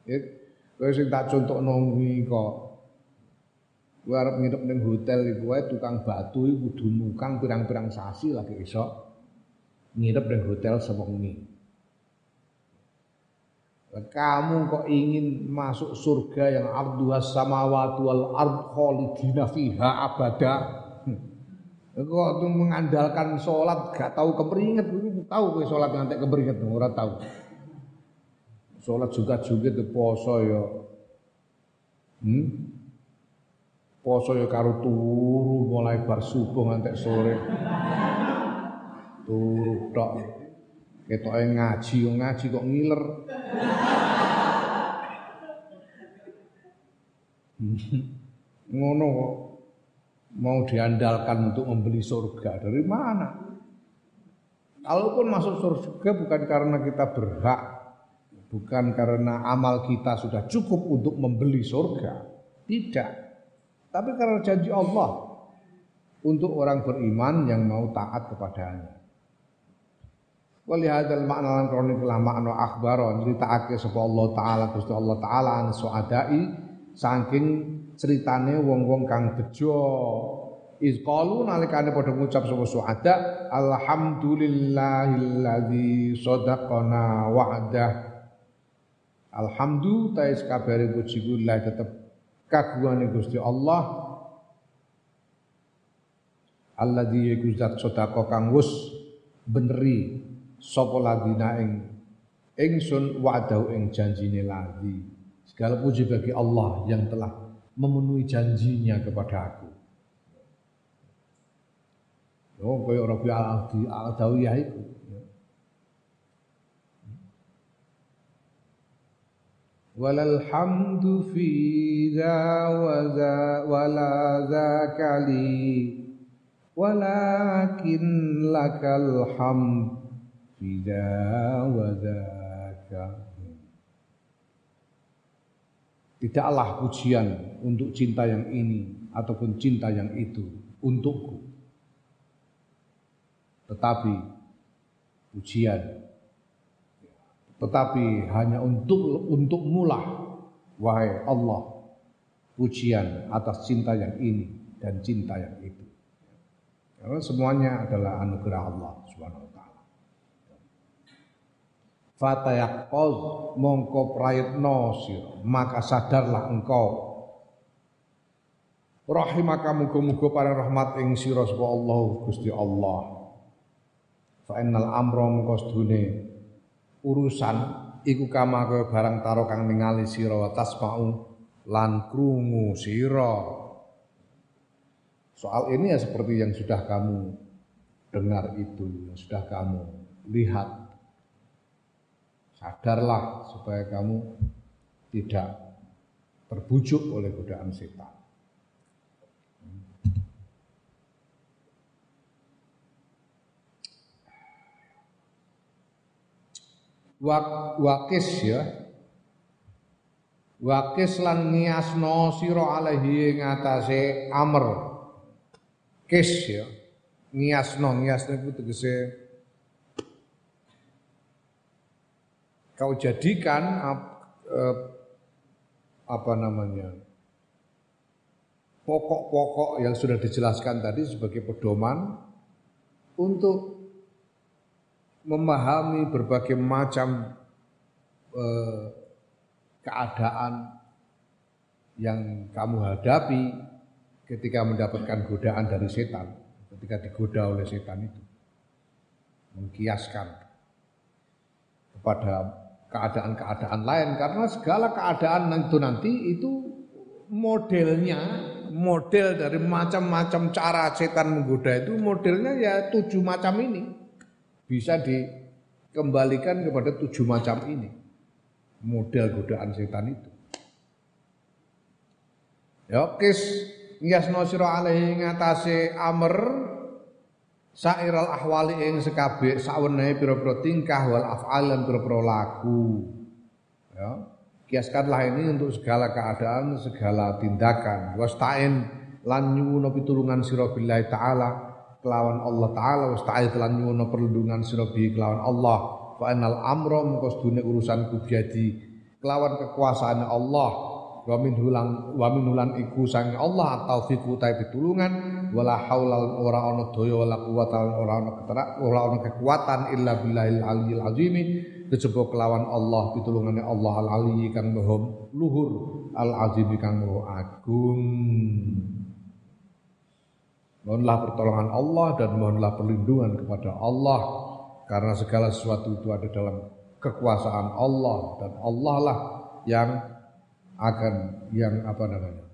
Ya, tak contohno kuwi kok. Kowe arep nginep ning hotel wae tukang batu iku kudu nukang pirang-pirang sasi lagi iso nginep ning hotel sewengi. Kamu kok ingin masuk surga yang arduhas samawati wal ard khalidina fiha abada Kok tuh mengandalkan sholat gak tahu keperinget, tahu gue sholat ngantek keperinget orang tahu. Sholat juga juga tuh poso yo, hmm? Poso yo karo turu mulai bar subuh ngantek sore, turu tok. Ketoke ngaji ngaji kok ngiler. Ngono kok mau diandalkan untuk membeli surga dari mana? Kalaupun masuk surga bukan karena kita berhak, bukan karena amal kita sudah cukup untuk membeli surga, tidak. Tapi karena janji Allah untuk orang beriman yang mau taat kepadanya. Wali hadal makna lan kronik lah makna akhbaron nyritakake sapa Allah taala Gusti Allah taala an suadai saking ceritane wong-wong kang bejo iz qalu nalikane padha ngucap sapa suada alhamdulillahilladzi sadaqana wa'dah alhamdu tais kabare puji tetep kagungane Gusti Allah alladzi iku zat sedekah kang beneri sapa ladina ing ingsun wa'dahu ing janjine ladi segala puji bagi Allah yang telah memenuhi janjinya kepada aku. Oh, kaya Rabbi al-Adawiyah itu. Walal za wa za wala zakali walakin lakal hamd fi za wa zakali Tidaklah pujian untuk cinta yang ini ataupun cinta yang itu untukku. Tetapi pujian tetapi hanya untuk untuk mulah wahai Allah pujian atas cinta yang ini dan cinta yang itu. Karena semuanya adalah anugerah Allah Subhanahu fatayaqaz mongko prayitno maka sadarlah engkau. Rahimaka muga-muga para rahmat ing sira sapa Allah Gusti Allah. Fa innal amra mongko urusan iku kama kaya barang taro kang ningali sira wa tasma'u lan krungu sira soal ini ya seperti yang sudah kamu dengar itu yang sudah kamu lihat Sadarlah supaya kamu tidak terbujuk oleh godaan setan. Wak, wakis ya. Wakis lan niasno sira alaihi ing atase amr. Kis ya. Niasno niasno itu tegese. Kau jadikan eh, apa namanya pokok-pokok yang sudah dijelaskan tadi sebagai pedoman untuk memahami berbagai macam eh, keadaan yang kamu hadapi ketika mendapatkan godaan dari setan, ketika digoda oleh setan itu. Mengkiaskan kepada keadaan-keadaan lain karena segala keadaan itu nanti itu modelnya model dari macam-macam cara setan menggoda itu modelnya ya tujuh macam ini bisa dikembalikan kepada tujuh macam ini. Model godaan setan itu. Ya kis ngiasno sira alaihi ngatasé amr sairal ahwali ing sekabe sawenehe pira-pira tingkah wal af'al lan pira-pira laku ya kiaskanlah ini untuk segala keadaan, segala tindakan. Wasta'in lan nyuwuna pitulungan sira billahi taala kelawan Allah taala wasta'in lan nyuwuna perlindungan sira kelawan Allah. Fa innal amra mengko urusan kubiadi kelawan kekuasaan Allah. Wa min hulang wa min hulan iku sang Allah taufiq utai pitulungan wala haula ora ana daya wala quwata ora ana keterak ora ana kekuatan illa billahil aliyil azimi kejaba kelawan Allah pitulungane Allah al ali kang luhur al azim kang maha agung Mohonlah pertolongan Allah dan mohonlah perlindungan kepada Allah. Karena segala sesuatu itu ada dalam kekuasaan Allah dan Allah lah yang akan yang apa namanya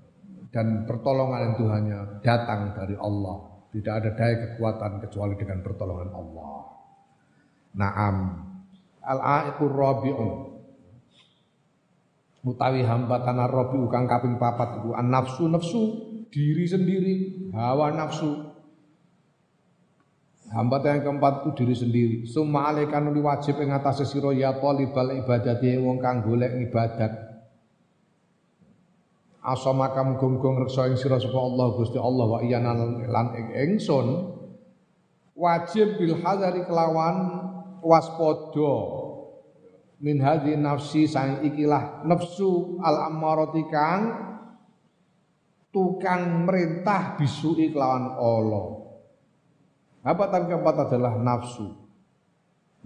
dan pertolongan itu hanya datang dari Allah. Tidak ada daya kekuatan kecuali dengan pertolongan Allah. Naam. Al-aiqur rabi'u utawi hambatan ar-rabi'u kang kaping papat iku an-nafsu. Nafsu diri sendiri hawa nafsu. Hambatan yang keempat itu diri sendiri. Summa alaikan wajib ing atase sira ya talibal ibadati wong kang golek ibadat. Asama kamu gong-gong reksa ing sira sapa Allah Gusti Allah wa iyana lan ing ingsun. Wajib bil hadari kelawan waspada. Min hadhi nafsi sang ikilah nafsu al ammarati kang tukang merintah bisui kelawan Allah. Apa tadi keempat adalah nafsu.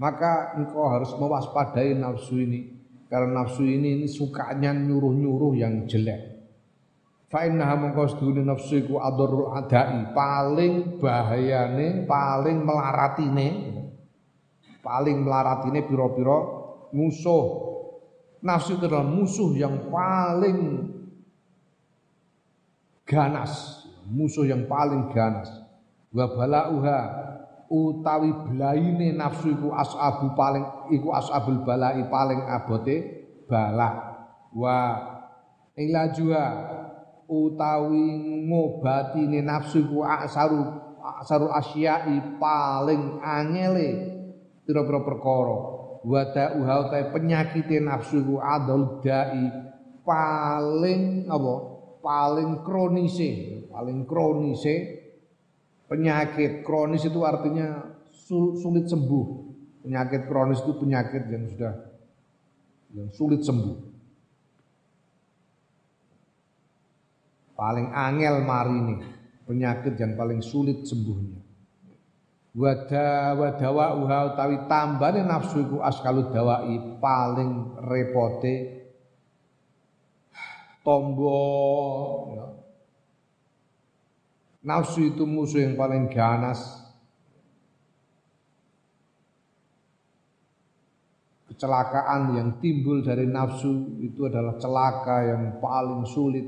Maka engkau harus mewaspadai nafsu ini karena nafsu ini, ini sukanya nyuruh-nyuruh yang jelek. Fa innaha mongko nafsu iku adurul adai, paling bahayane, paling melaratine paling melarat ini piro-piro musuh. Nafsu itu adalah musuh yang paling ganas, musuh yang paling ganas. Wa balauha utawi blaine nafsu iku asabu paling iku asabul balai paling abote bala. Wa ilajuha utawi ngobatine nafsu iku asaru asaru asyai paling angele pira-pira perkara wa ta'uha ta penyakite nafsu ku adol dai paling apa paling kronise paling kronise penyakit kronis itu artinya sulit sembuh. Penyakit kronis itu penyakit yang sudah yang sulit sembuh. Paling angel mari ini penyakit yang paling sulit sembuhnya. Wada wadawa uha utawi tambane nafsu iku askalu dawai paling repote tombo ya. nafsu itu musuh yang paling ganas. Kecelakaan yang timbul dari nafsu itu adalah celaka yang paling sulit.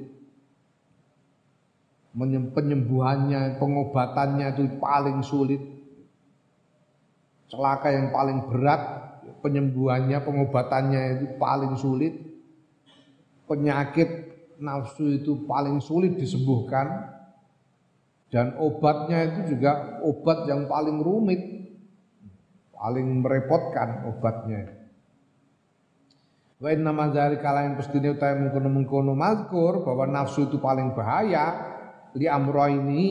Penyembuhannya pengobatannya itu paling sulit. Celaka yang paling berat penyembuhannya pengobatannya itu paling sulit. Penyakit nafsu itu paling sulit disembuhkan dan obatnya itu juga obat yang paling rumit paling merepotkan obatnya. Wa inna ma dzalika lain pestine utahe mengkono-mengkono mazkur bahwa nafsu itu paling bahaya li amro ini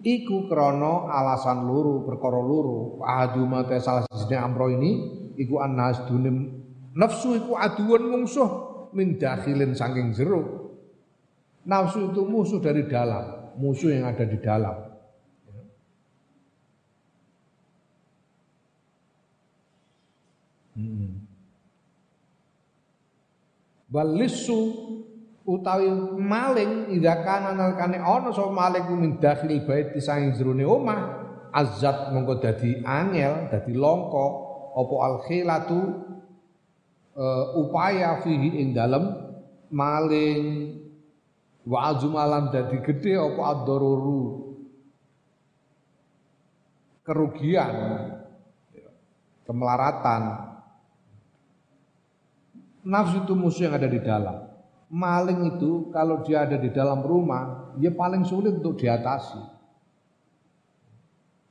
iku krono alasan luru perkara luru. Adu mate salah siji amro ini iku anas dunim nafsu iku aduan mungsuh min dakhilin saking jero nafsu itu musuh dari dalam musuh yang ada di dalam hmm. utawi maling ida kana nalikane ana sapa maling min dakhil bait sang jroning omah azat mongko dadi angel dadi longko apa al khilatu uh, upaya fihi ing dalem maling wa azumalan dadi gede apa ad-daruru kerugian kemelaratan nafsu itu musuh yang ada di dalam maling itu kalau dia ada di dalam rumah, dia paling sulit untuk diatasi.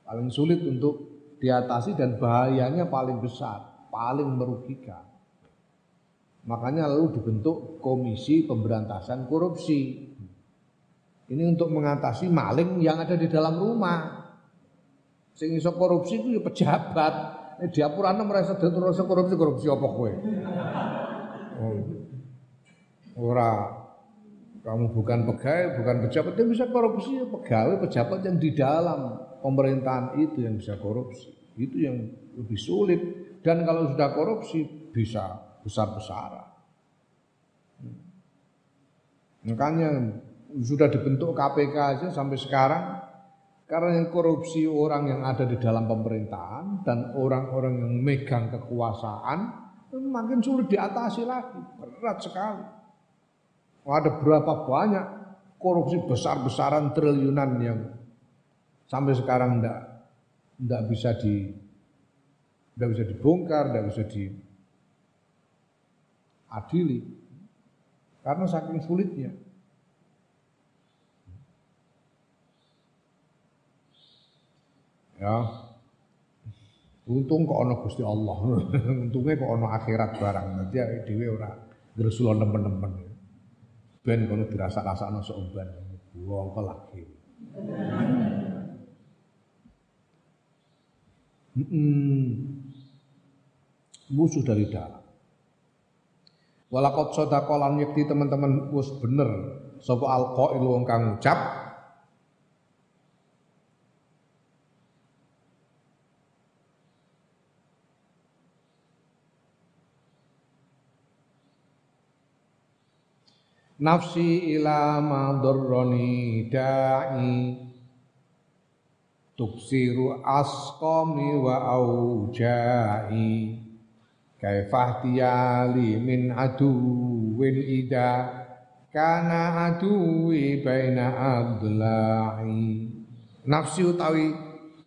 Paling sulit untuk diatasi dan bahayanya paling besar, paling merugikan. Makanya lalu dibentuk Komisi Pemberantasan Korupsi. Ini untuk mengatasi maling yang ada di dalam rumah. Sing iso korupsi itu ya pejabat. Eh diapurane merasa terus korupsi korupsi apa kowe? Oh. Ora kamu bukan pegawai, bukan pejabat yang bisa korupsi, ya pegawai, pejabat yang di dalam pemerintahan itu yang bisa korupsi. Itu yang lebih sulit. Dan kalau sudah korupsi bisa besar-besaran. Hmm. Makanya sudah dibentuk KPK aja sampai sekarang karena yang korupsi orang yang ada di dalam pemerintahan dan orang-orang yang megang kekuasaan makin sulit diatasi lagi, berat sekali. Ada berapa banyak korupsi besar-besaran triliunan yang sampai sekarang enggak enggak bisa di enggak bisa dibongkar, enggak bisa diadili karena saking sulitnya. Ya. Untung kok ono Gusti Allah. Untungnya kok ono akhirat barang. Nanti dhewe ora gresul nemen-nemen ben kono dirasa-rasakno seumban. Wong lagi. Hmm. Musuh dari dalam. Walakot sodakolan yakti teman-teman wis bener. Sapa alqail wong kang ngucap? Nafsi ila ma darrani da'i. Tuksiru asqami wa auja'i kaifahtiyali min aduwin ida kana aduwi baina adla'i nafsi utawi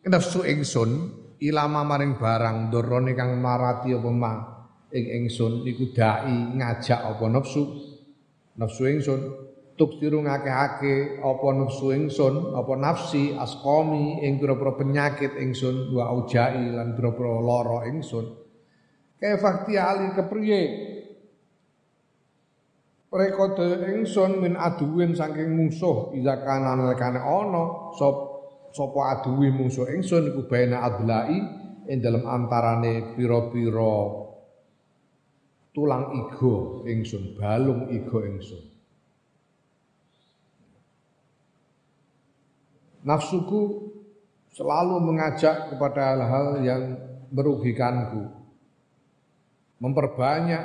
nafsu ingsun ilama maring barang dorone kang marati apa ma? Ing ingsun iku dai ngajak apa nafsu? Nafsu ingsun. Tuksiru ngakeh-akeh apa nafsu ingsun apa nafsi asqami ing pira-pira penyakit ingsun wa aujai lan pira-pira lara ingsun fakti ali kepriye rekode ingsun min aduwin saking musuh iza kana nalikane ana sop sapa aduwi musuh ingsun iku baina adlai ing dalam antarane pira-pira tulang igo ingsun, balung igo ingsun. Nafsuku selalu mengajak kepada hal-hal yang merugikanku. Memperbanyak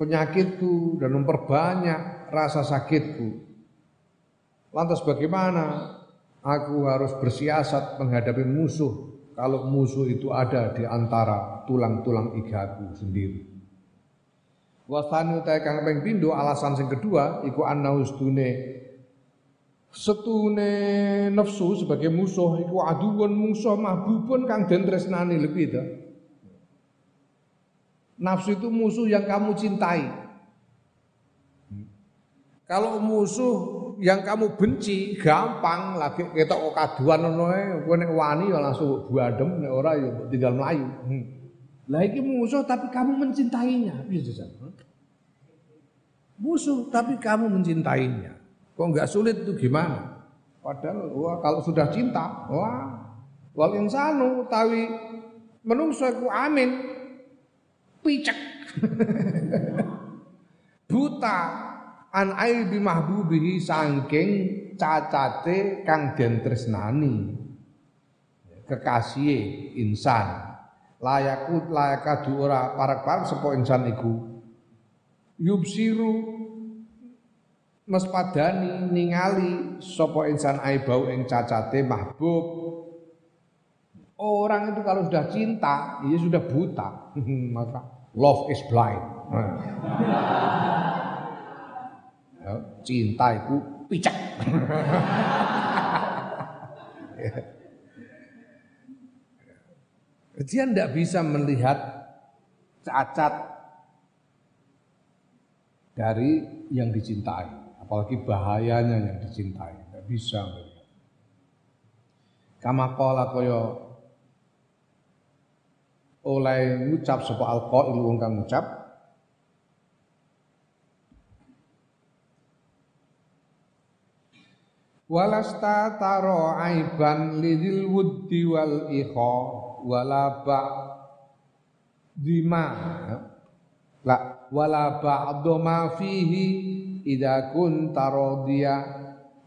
penyakitku dan memperbanyak rasa sakitku. Lantas bagaimana aku harus bersiasat menghadapi musuh kalau musuh itu ada di antara tulang-tulang igaku sendiri. Wasani utai kang ping pindho alasan sing kedua iku anna ustune setune nafsu sebagai musuh iku aduun musuh mahbubun kang den tresnani lebih itu. Nafsu itu musuh yang kamu cintai. Kalau musuh yang kamu benci gampang lagi kita kok kaduan ae kowe nek wani ya langsung buadem nek ora ya tinggal melayu. Hmm. Lah iki musuh tapi kamu mencintainya. Piye Musuh tapi kamu mencintainya. Kok enggak sulit itu gimana? Padahal wah kalau sudah cinta, wah wal insanu tawi menungso iku amin picek. Buta an aibi mahbubihi saking cacate kang den tresnani. Kekasih insan layakut layakadu ora parak-parak sapa insan iku yubsiru mespadani ningali sapa insan aibau ing cacate mahbub orang itu kalau sudah cinta dia sudah buta. Maka love is blind. Ya, cinta itu picak dia tidak bisa melihat cacat dari yang dicintai, apalagi bahayanya yang dicintai, tidak bisa melihat. Kama kaya oleh ngucap sapa alqail wong kang ngucap. Walasta taro aiban lidil wuddi wal ikha wala ba dima la wala ba'du ma fihi idza kunta radiya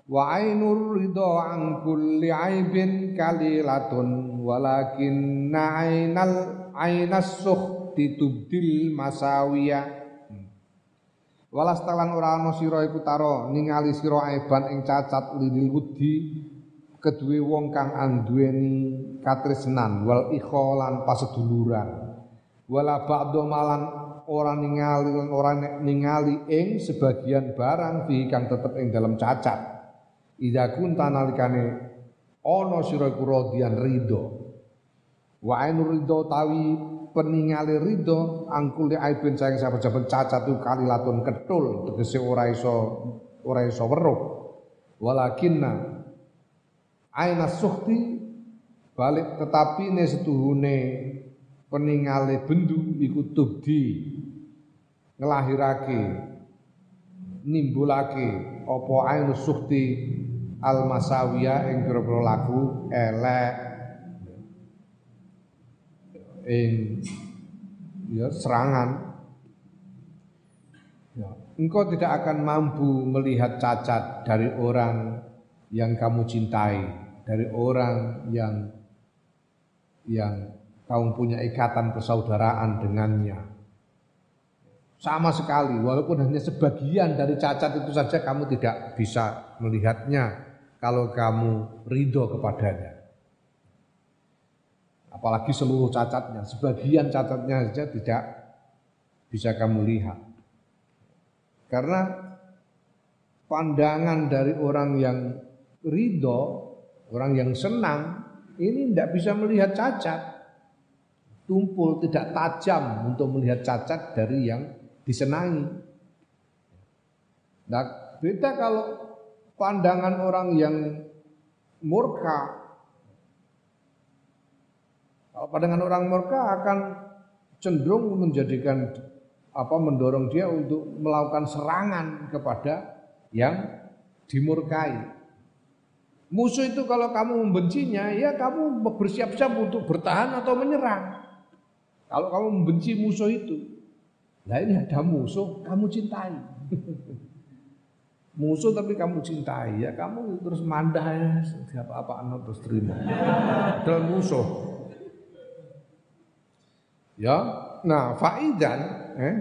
wa ainur ridha an kulli aibin kalilatun walakin ainal ainas sukhti tubdil masawiya. Walas talan ora ana sira iku taro ningali sira aiban ing cacat lidil wudi kedue wong kang anduweni katresnan wal ikholan paseduluran. Wala ba'du malan orang ningali lan ora ningali ing sebagian barang fi kang tetep ing dalam cacat. Ida kunta nalikane ana sira iku radian ridho wa ainur ridho tawi peningali ridho angkul aibin sayang saben-saben cacat itu kalilatun ketul tegese ora iso ora iso weruh. Walakinna aina sukhti balik tetapi ne setuhune peningale bendu iku tubdi. Ngelahirake nimbulake apa ainu sukti al masawiya ing laku elek ing ya serangan ya, engkau tidak akan mampu melihat cacat dari orang yang kamu cintai dari orang yang yang kamu punya ikatan persaudaraan dengannya. Sama sekali, walaupun hanya sebagian dari cacat itu saja kamu tidak bisa melihatnya kalau kamu ridho kepadanya. Apalagi seluruh cacatnya, sebagian cacatnya saja tidak bisa kamu lihat. Karena pandangan dari orang yang ridho, orang yang senang, ini tidak bisa melihat cacat tumpul, tidak tajam untuk melihat cacat dari yang disenangi. Nah, beda kalau pandangan orang yang murka. Kalau pandangan orang murka akan cenderung menjadikan apa mendorong dia untuk melakukan serangan kepada yang dimurkai. Musuh itu kalau kamu membencinya, ya kamu bersiap-siap untuk bertahan atau menyerang. Kalau kamu membenci musuh itu, nah ini ada musuh, kamu cintai. musuh tapi kamu cintai, ya kamu terus mandah ya, siapa apa anak terus terima. Dalam musuh. Ya, nah faidan, eh,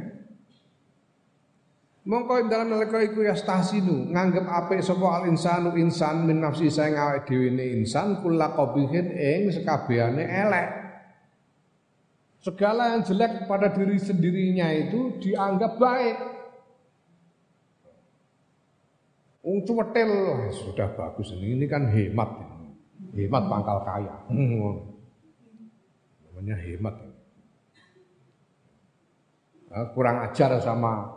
Mongko dalam nalika iku ya stasinu nganggep apik sapa al insanu insan min nafsi saya awake dhewe insan kula qabihin ing sekabehane elek. Segala yang jelek pada diri sendirinya itu dianggap baik. Ung cumetel sudah bagus ini, ini kan hemat. Hemat pangkal kaya. Namanya hemat. Nah, kurang ajar sama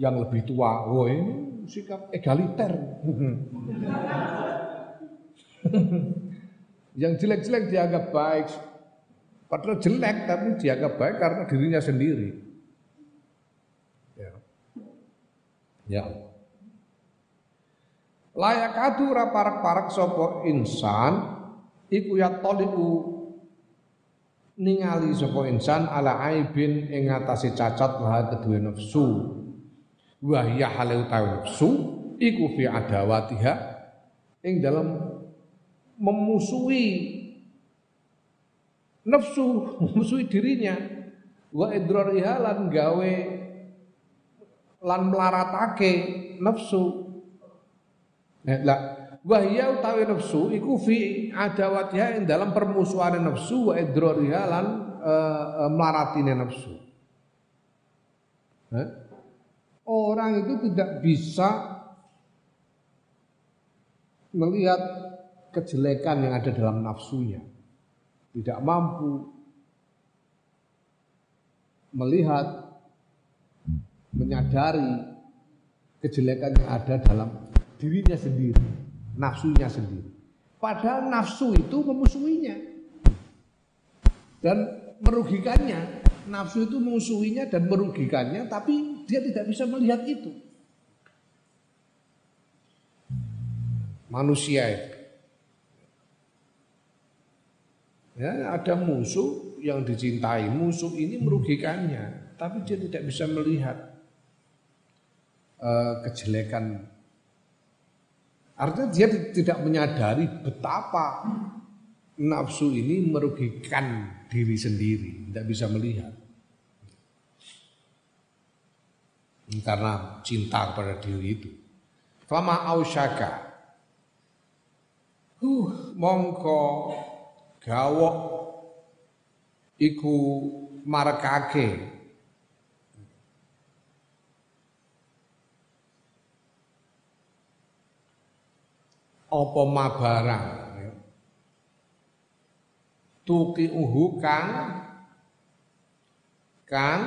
yang lebih tua. Oh ini sikap egaliter. yang jelek-jelek dianggap baik, Padahal jelek tapi dianggap baik karena dirinya sendiri. Ya. Ya. Layak adu parak-parak sopo insan iku ya toliku ningali sopo insan ala aibin ing atase cacat wa kedua nafsu. Wa hiya halu nafsu iku fi adawatiha ing dalam memusuhi nafsu musuhi dirinya wa idrariha lan gawe lan melaratake nafsu. Nah, lah wahya utawi nafsu iku fi adawatiha ing dalam permusuhan nafsu wa idrariha lan uh, nafsu. Nah, orang itu tidak bisa melihat kejelekan yang ada dalam nafsunya. Tidak mampu melihat menyadari kejelekan yang ada dalam dirinya sendiri, nafsunya sendiri. Padahal nafsu itu memusuhinya dan merugikannya. Nafsu itu memusuhinya dan merugikannya, tapi dia tidak bisa melihat itu. Manusia itu. Ya, ada musuh yang dicintai, musuh ini merugikannya, tapi dia tidak bisa melihat uh, kejelekan. Artinya dia tidak menyadari betapa nafsu ini merugikan diri sendiri, tidak bisa melihat. Karena cinta kepada diri itu. Fama ausyaka. Huh, mongko gawok iku marekake apa mabarang? Tuki uhu kang kang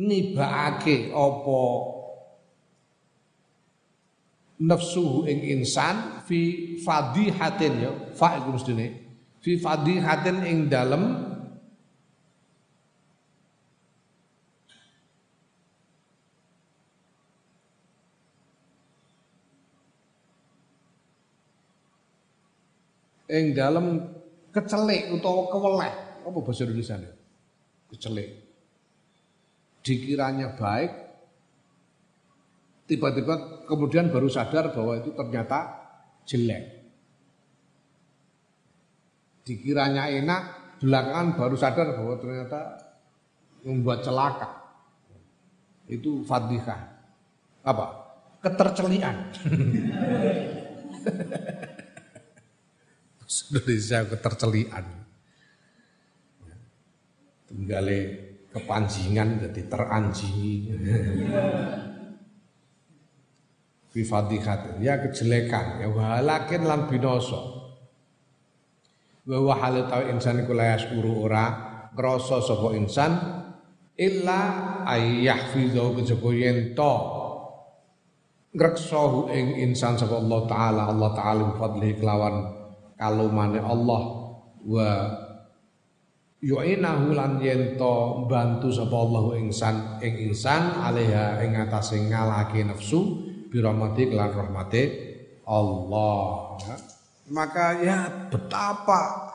nibake apa nafsuhu ing insan fi fadihatin ya fa iku mestine fi fadihatin ing dalem ing dalam kecelik utawa keweleh. Apa bahasa Indonesia ini? kecelik. Dikiranya baik tiba-tiba kemudian baru sadar bahwa itu ternyata jelek. Dikiranya enak belakangan baru sadar bahwa ternyata membuat celaka. Itu fadihah apa? Ketercelian Indonesia ketercelian. Tunggale kepanjingan jadi teranjingi. Fi fadihat ya kejelekan ya walakin lan binoso. Wa wa hal tau insan iku la yasuru ora ngrasa sapa insan illa ayyahfizu kejaba yen to ing insan sapa Allah taala Allah taala bi fadlihi kelawan kalumane Allah. Wa yu'inahu lan yento bantu sapa Allah insan ing insan alaiha ing atase ngalake nafsu bi rahmati lan rahmate Allah. Maka ya betapa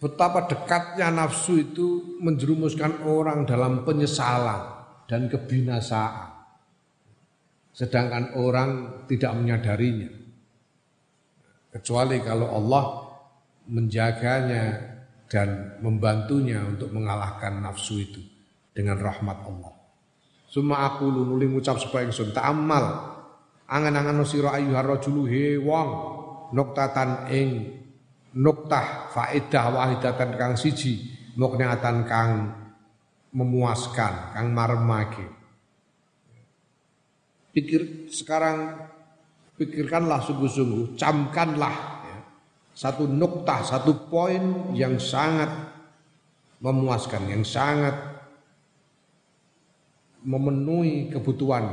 betapa dekatnya nafsu itu menjerumuskan orang dalam penyesalan dan kebinasaan. Sedangkan orang tidak menyadarinya Kecuali kalau Allah menjaganya dan membantunya untuk mengalahkan nafsu itu dengan rahmat Allah. Suma aku nuli ngucap supaya ingsun ta'ammal angan-angan sira ayyuhar rajulu he wong nuktatan ing nuktah faedah wahidatan kang siji mukniatan kang memuaskan kang maremake pikir sekarang pikirkanlah sungguh-sungguh, camkanlah ya, satu nuktah, satu poin yang sangat memuaskan, yang sangat memenuhi kebutuhan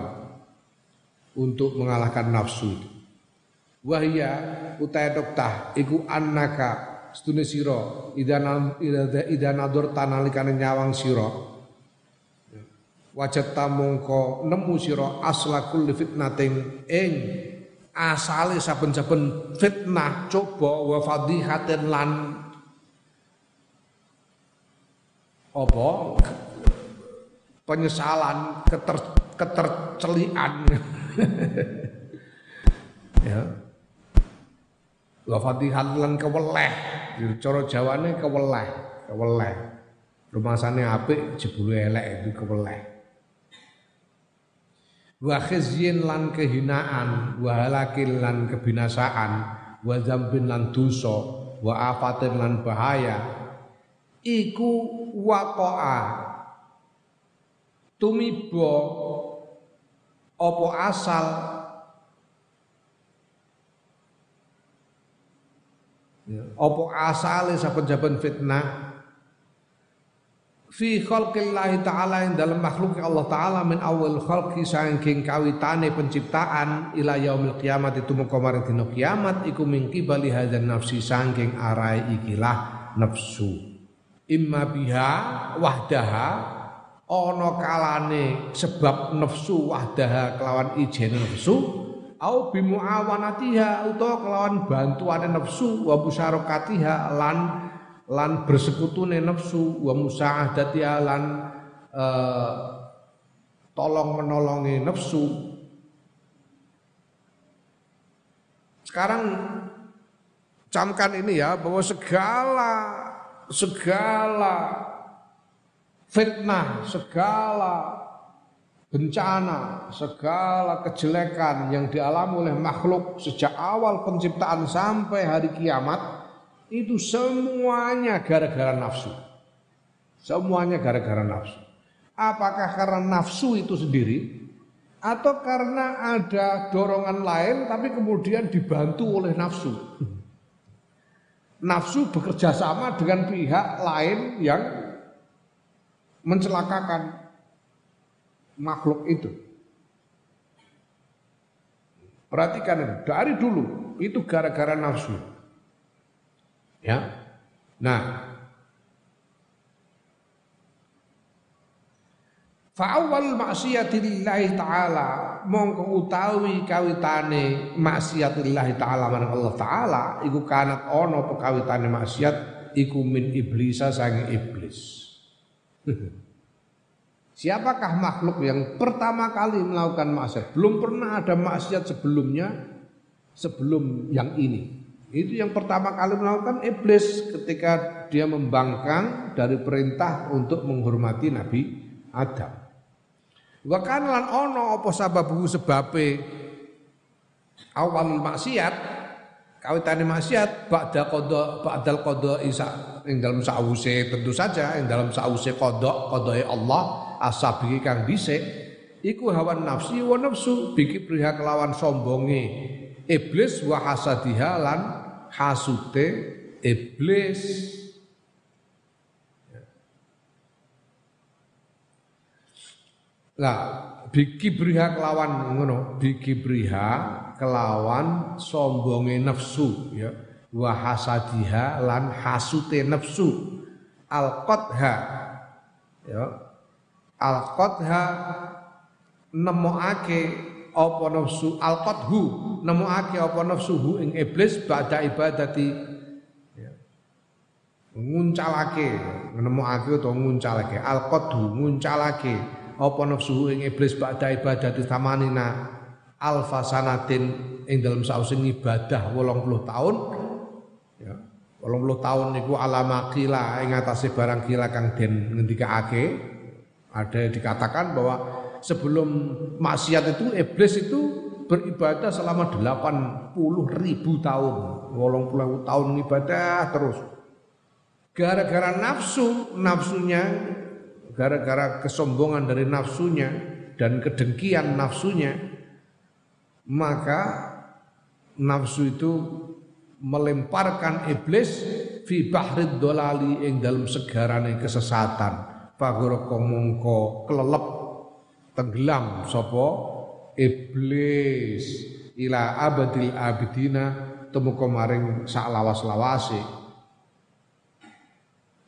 untuk mengalahkan nafsu itu. Wahya utai nuktah iku annaka stune sira idana idana dur nyawang sira wajat tamongko nemu sira aslakul fitnating ing asale saben-saben fitnah coba wa fadhihatin lan apa penyesalan keter, ketercelian ya wa fadhihat lan keweleh cara Jawane keweleh, keweleh. Rumasane apik jebule elek itu keweleh. Wa khizyin lan kehinaan, wa halakil lan kebinasaan, wa zambin lan dosa, wa afatin lan bahaya. Iku waqa'a tumiba apa asal Ya. Apa asale saben-saben fitnah fi khalqillahi ta'ala ing dalam makhluk Allah taala min awal khalqi saking kawitane penciptaan ila yaumil kiamat itu maring dina kiamat iku mingki bali hadzal nafsi saking arai ikilah nafsu. Imma biha wahdaha ana kalane sebab nafsu wahdaha kelawan ijen nafsu au bimuawanatiha utawa kelawan bantuane nafsu wa musyarakatiha lan lan bersekutune nafsu wa musaadatiha lan uh, tolong menolongi nafsu. Sekarang camkan ini ya bahwa segala segala fitnah segala bencana, segala kejelekan yang dialami oleh makhluk sejak awal penciptaan sampai hari kiamat itu semuanya gara-gara nafsu. Semuanya gara-gara nafsu. Apakah karena nafsu itu sendiri atau karena ada dorongan lain tapi kemudian dibantu oleh nafsu? Nafsu bekerja sama dengan pihak lain yang mencelakakan makhluk itu. Perhatikan dari dulu itu gara-gara nafsu. Ya. Nah, Fa'awal maksiatillahi ta'ala mongko utawi kawitane maksiatillahi ta'ala marang Allah ta'ala iku kanat ono pekawitane maksiat iku min iblisa iblis. Siapakah makhluk yang pertama kali melakukan maksiat? Belum pernah ada maksiat sebelumnya sebelum yang ini. Itu yang pertama kali melakukan iblis ketika dia membangkang dari perintah untuk menghormati Nabi Adam. Wa lan ono apa sababu sebabe awal maksiat kawitane maksiat ba'da qada ba'dal qada isa ing dalam sause tentu saja ing dalam sause qada qadae Allah asabi kang dhisik iku hawan nafsi wa nafsu biki priha kelawan sombonge iblis wa hasadiha lan hasute iblis Lah biki briha kelawan ngono, biki briha kelawan sombonge nafsu ya. Wa hasadiha lan hasute nafsu. Al qadha ya al nemokake apa nafsu al qadhu nemokake apa nafsuhu ing iblis ba'da ibadati. Ya. nguncalake nemokake utawa nguncalake. Al qadhu nguncalake apa nafsuhu ing iblis ba'da ibadati tamanina alfa sanatin ing dalam sausin ibadah 80 tahun. Ya. 80 tahun niku alama kila ing atase barang kila kang den ngendikake. Ada dikatakan bahwa sebelum maksiat itu iblis itu beribadah selama 80 ribu tahun. 80 tahun ibadah terus. Gara-gara nafsu, nafsunya, gara-gara kesombongan dari nafsunya dan kedengkian nafsunya, maka nafsu itu melemparkan iblis fi bahrid dolali ing dalam segarane kesesatan Fagoroko mongko kelelep tenggelam sopo iblis ila abadil abidina temu maring sak lawas-lawase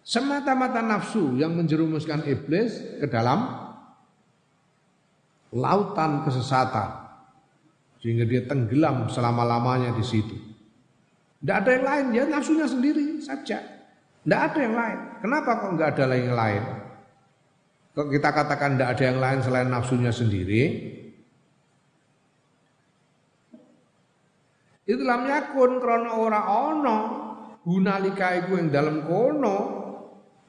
semata-mata nafsu yang menjerumuskan iblis ke dalam lautan kesesatan sehingga dia tenggelam selama-lamanya di situ. Tidak ada yang lain, ya nafsunya sendiri saja. Tidak ada yang lain. Kenapa kok nggak ada yang lain? Kok kita katakan tidak ada yang lain selain nafsunya sendiri? Itu lam yakun krono ora ono. Hunalika iku ing dalem kono.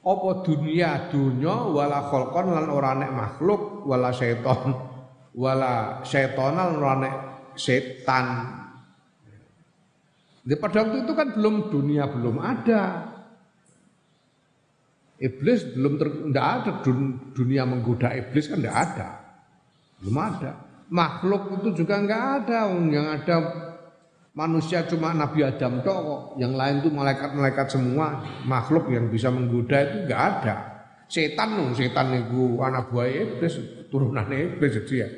Apa dunia dunya wala khalqan lan ora nek makhluk wala setan wala setonal ora nek setan. Di pada waktu itu kan belum dunia belum ada iblis belum ter, ada dunia menggoda iblis kan tidak ada belum ada makhluk itu juga nggak ada yang ada manusia cuma Nabi Adam tok. Yang lain tuh malaikat-malaikat semua, makhluk yang bisa menggoda itu enggak ada. Setan dong, setan itu anak buah iblis, turunan iblis jadi ya.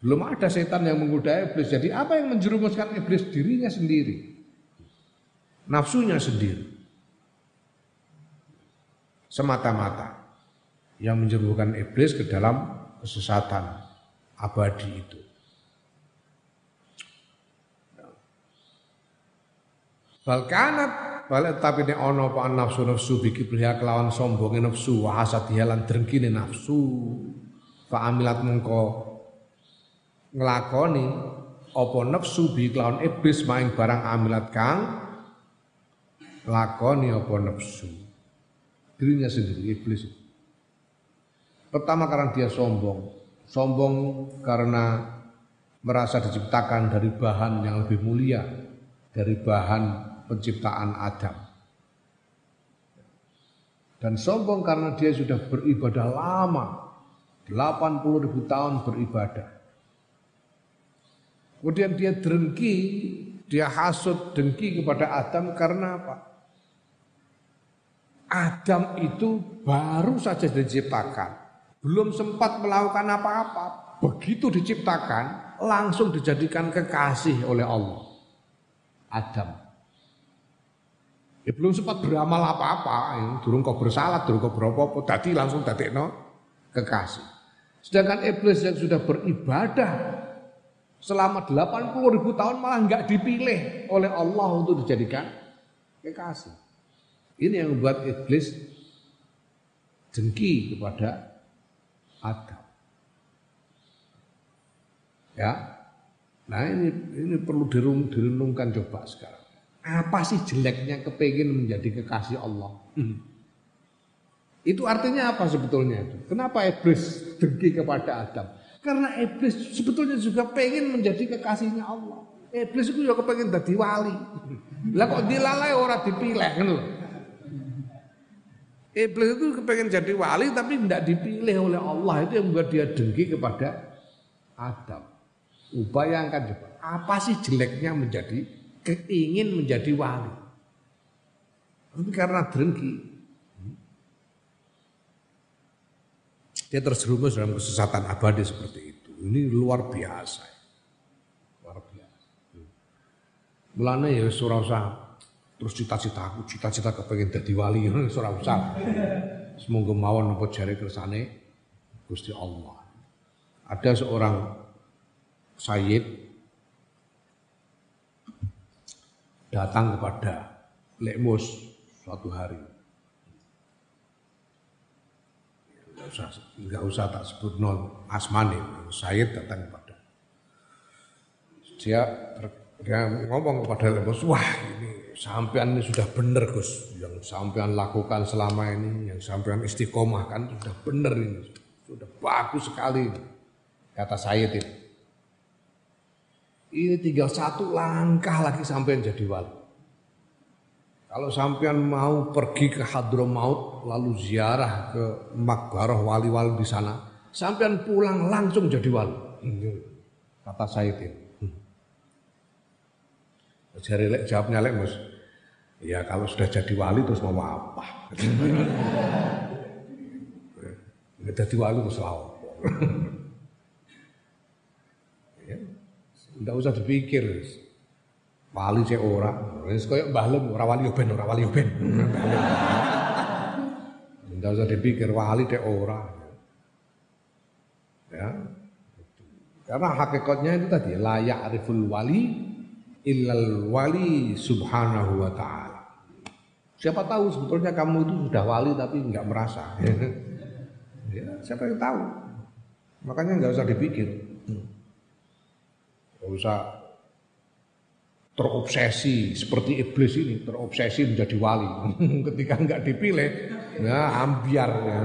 Belum ada setan yang menggoda iblis. Jadi apa yang menjerumuskan iblis dirinya sendiri? Nafsunya sendiri. Semata-mata. Yang menjerumuskan iblis ke dalam kesesatan abadi itu. Balkanat balik tapi nek ana apa nafsu nafsu biki priya kelawan sombonge nafsu wa hasadiha lan drengkine nafsu. Fa amilat mengko nglakoni apa nafsu bi kelawan iblis maing barang amilat kang lakoni apa nafsu dirinya sendiri iblis pertama karena dia sombong sombong karena merasa diciptakan dari bahan yang lebih mulia dari bahan penciptaan Adam. Dan sombong karena dia sudah beribadah lama, 80 ribu tahun beribadah. Kemudian dia dengki, dia hasut dengki kepada Adam karena apa? Adam itu baru saja diciptakan, belum sempat melakukan apa-apa. Begitu diciptakan, langsung dijadikan kekasih oleh Allah. Adam. Ya belum sempat beramal apa-apa, ya, durung kau bersalah, durung kau beropo tadi langsung tadi no kekasih. Sedangkan iblis yang sudah beribadah selama 80 ribu tahun malah nggak dipilih oleh Allah untuk dijadikan kekasih. Ini yang membuat iblis dengki kepada Adam. Ya, nah ini ini perlu direnungkan coba sekarang. Apa sih jeleknya kepingin menjadi kekasih Allah? Hmm. Itu artinya apa sebetulnya itu? Kenapa iblis dengki kepada Adam? Karena iblis sebetulnya juga pengen menjadi kekasihnya Allah. Iblis itu juga pengen jadi wali. Lah kok dilalai orang dipilih kan loh. Iblis itu kepengen jadi wali tapi tidak dipilih oleh Allah itu yang membuat dia dengki kepada Adam. Ubayangkan coba, apa sih jeleknya menjadi ingin menjadi wali. Tapi karena dengki. Dia terjerumus dalam kesesatan abadi seperti itu. Ini luar biasa. Luar biasa. Mulanya ya surah terus cita-cita aku, cita-cita kepengen jadi wali, surah usah. Semoga mawon apa jari kersane Gusti Allah. Ada seorang sayyid datang kepada Lekmus suatu hari. Enggak usah, enggak usah tak sebut nol asmani, Said datang kepada. Dia, dia ngomong kepada Lekmus, wah ini sampean ini sudah benar Gus, yang sampean lakukan selama ini, yang sampean istiqomah kan sudah benar ini, sudah bagus sekali, kata Said itu. Ini tinggal satu langkah lagi sampai jadi wali. Kalau sampean mau pergi ke Hadramaut lalu ziarah ke makbarah wali-wali di sana, sampean pulang langsung jadi wali. Kata saya itu. Jadi lek jawabnya lek mus, ya kalau sudah jadi wali terus mau apa? jadi wali terus apa? Tidak usah dipikir. Wali cek ora. Wis koyo Mbah Lem ora wali ben ora wali ben. Tidak usah dipikir wali cek ora. Ya. Karena hakikatnya itu tadi layak ariful wali illal wali subhanahu wa ta'ala. Siapa tahu sebetulnya kamu itu sudah wali tapi nggak merasa. ya, siapa yang tahu? Makanya nggak usah dipikir. Gak usah terobsesi seperti iblis ini terobsesi menjadi wali ketika nggak dipilih ya ambiar ya.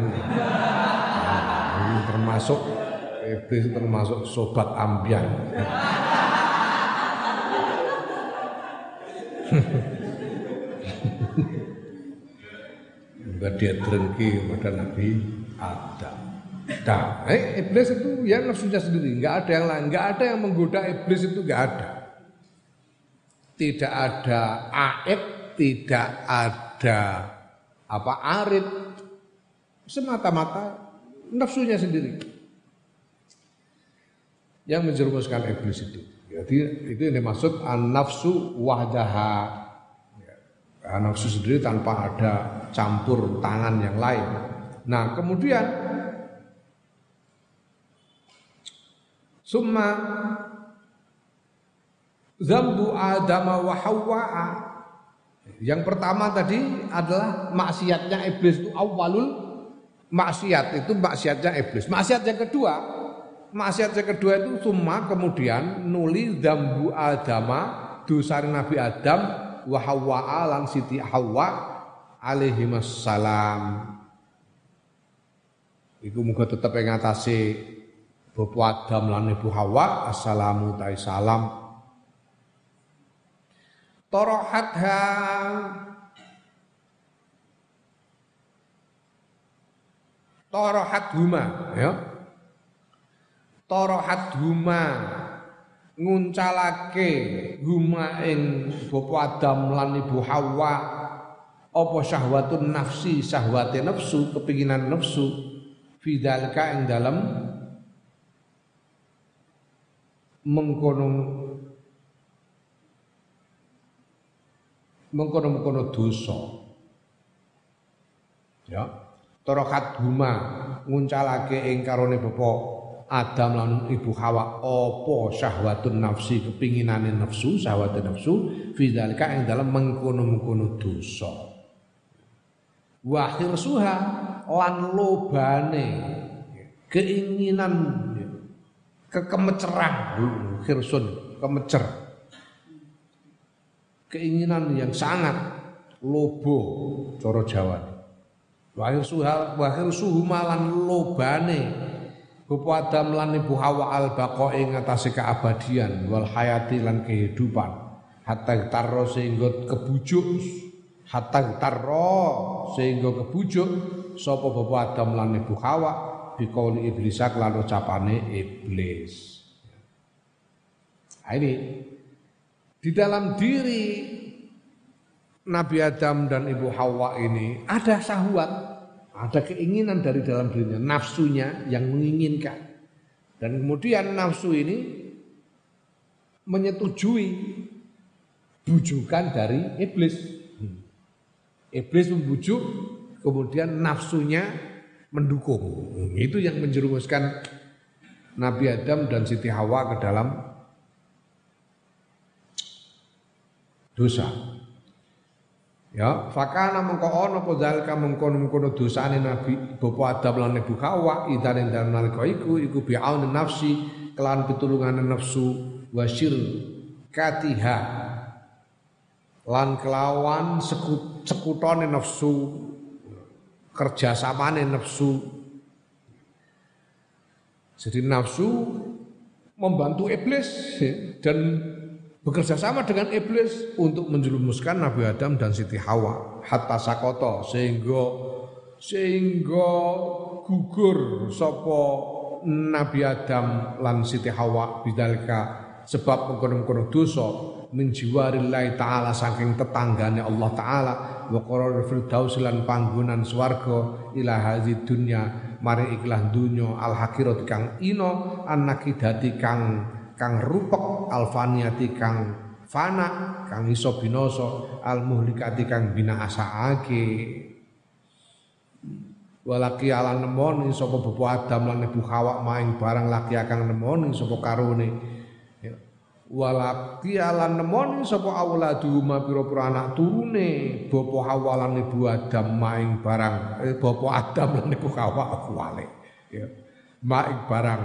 Nah, termasuk iblis termasuk sobat ambiar Enggak dia terengki pada Nabi Adam. Nah, eh, iblis itu ya nafsunya sendiri, nggak ada yang lain, nggak ada yang menggoda iblis itu nggak ada. Tidak ada aib, tidak ada apa arid, semata-mata nafsunya sendiri. Yang menjerumuskan iblis itu. Jadi itu yang dimaksud an nafsu wahdaha. Ya, nafsu sendiri tanpa ada campur tangan yang lain. Nah kemudian summa zambu Adam wa. Yang pertama tadi adalah maksiatnya iblis itu awalul maksiat itu maksiatnya iblis. Maksiat yang kedua, maksiat yang kedua itu summa kemudian nuli zambu Adama dosa Nabi Adam wa Hawwa lan Siti Hawwa alaihi salam. Iku muga tetep ing atase Bapak Adam lan Ibu Hawa assalamu ta'i salam. Torohatha. Torohat huma ya torohat huma nguncalake huma ing bapa Adam lan ibu Hawa apa syahwatun nafsi syahwate nafsu kepinginan nafsu fidalka ing dalam mengkono mengkono-mengkono dosa. Ya. Torokat huma nguncalake ing karone bapa Adam lan ibu Hawa apa syahwatun nafsi kepinginane nafsu syahwatun nafsu fidzalika ing dalam mengkono-mengkono dosa. Wa suha lan lobane keinginan kekemeceran khirsun kemecer keinginan yang sangat lobo coro Jawa. Wahir suha wahir suhu malan lobane Bapak Adam lan Ibu Hawa al baqo ing atase keabadian wal hayati lan kehidupan. Hatta tarro sehingga kebujuk. Hatta tarro sehingga kebujuk. Sapa Bapak Adam lan Ibu Hawa bikauli iblis lan ucapane iblis. Nah, ini di dalam diri Nabi Adam dan Ibu Hawa ini ada syahwat, ada keinginan dari dalam dirinya, nafsunya yang menginginkan. Dan kemudian nafsu ini menyetujui bujukan dari iblis. Iblis membujuk, kemudian nafsunya mendukung. Itu yang menjerumuskan Nabi Adam dan Siti Hawa ke dalam dosa. Ya, fakana mengko ana apa zalika mengkono-mengkono dosane Nabi Bapak Adam lan Ibu Hawa idan dalam nalika iku iku bi'aun nafsi kelan pitulungane nafsu wasyir katiha lan kelawan sekut, sekutone nafsu kerjasamane nafsu. Jadi nafsu membantu iblis dan bekerja sama dengan iblis untuk menjerumuskan Nabi Adam dan Siti Hawa. Hatta sakoto sehingga sehingga gugur sopo Nabi Adam lan Siti Hawa bidalika. Sebab mengkono-mengkono dosa min jiwarillahi taala saking tetanggane Allah taala. Wa qarar firdaus lan panggonan swarga ila hadzi dunya mari ikhlas dunya al hakirat kang ino annakidati kang kang rupek alfaniati kang fana kang iso binoso al muhlikati kang asaake walaki ala nemoni sapa bapa Adam lan ibu Hawa maing barang laki kang nemoni sapa karone. Ya. walaki ala nemoni sapa auladu ma pira-pira anak turune. Bapa Hawa lan ibu Adam maing barang eh, bapa Adam lan ibu Hawa wale. Ya. Maing barang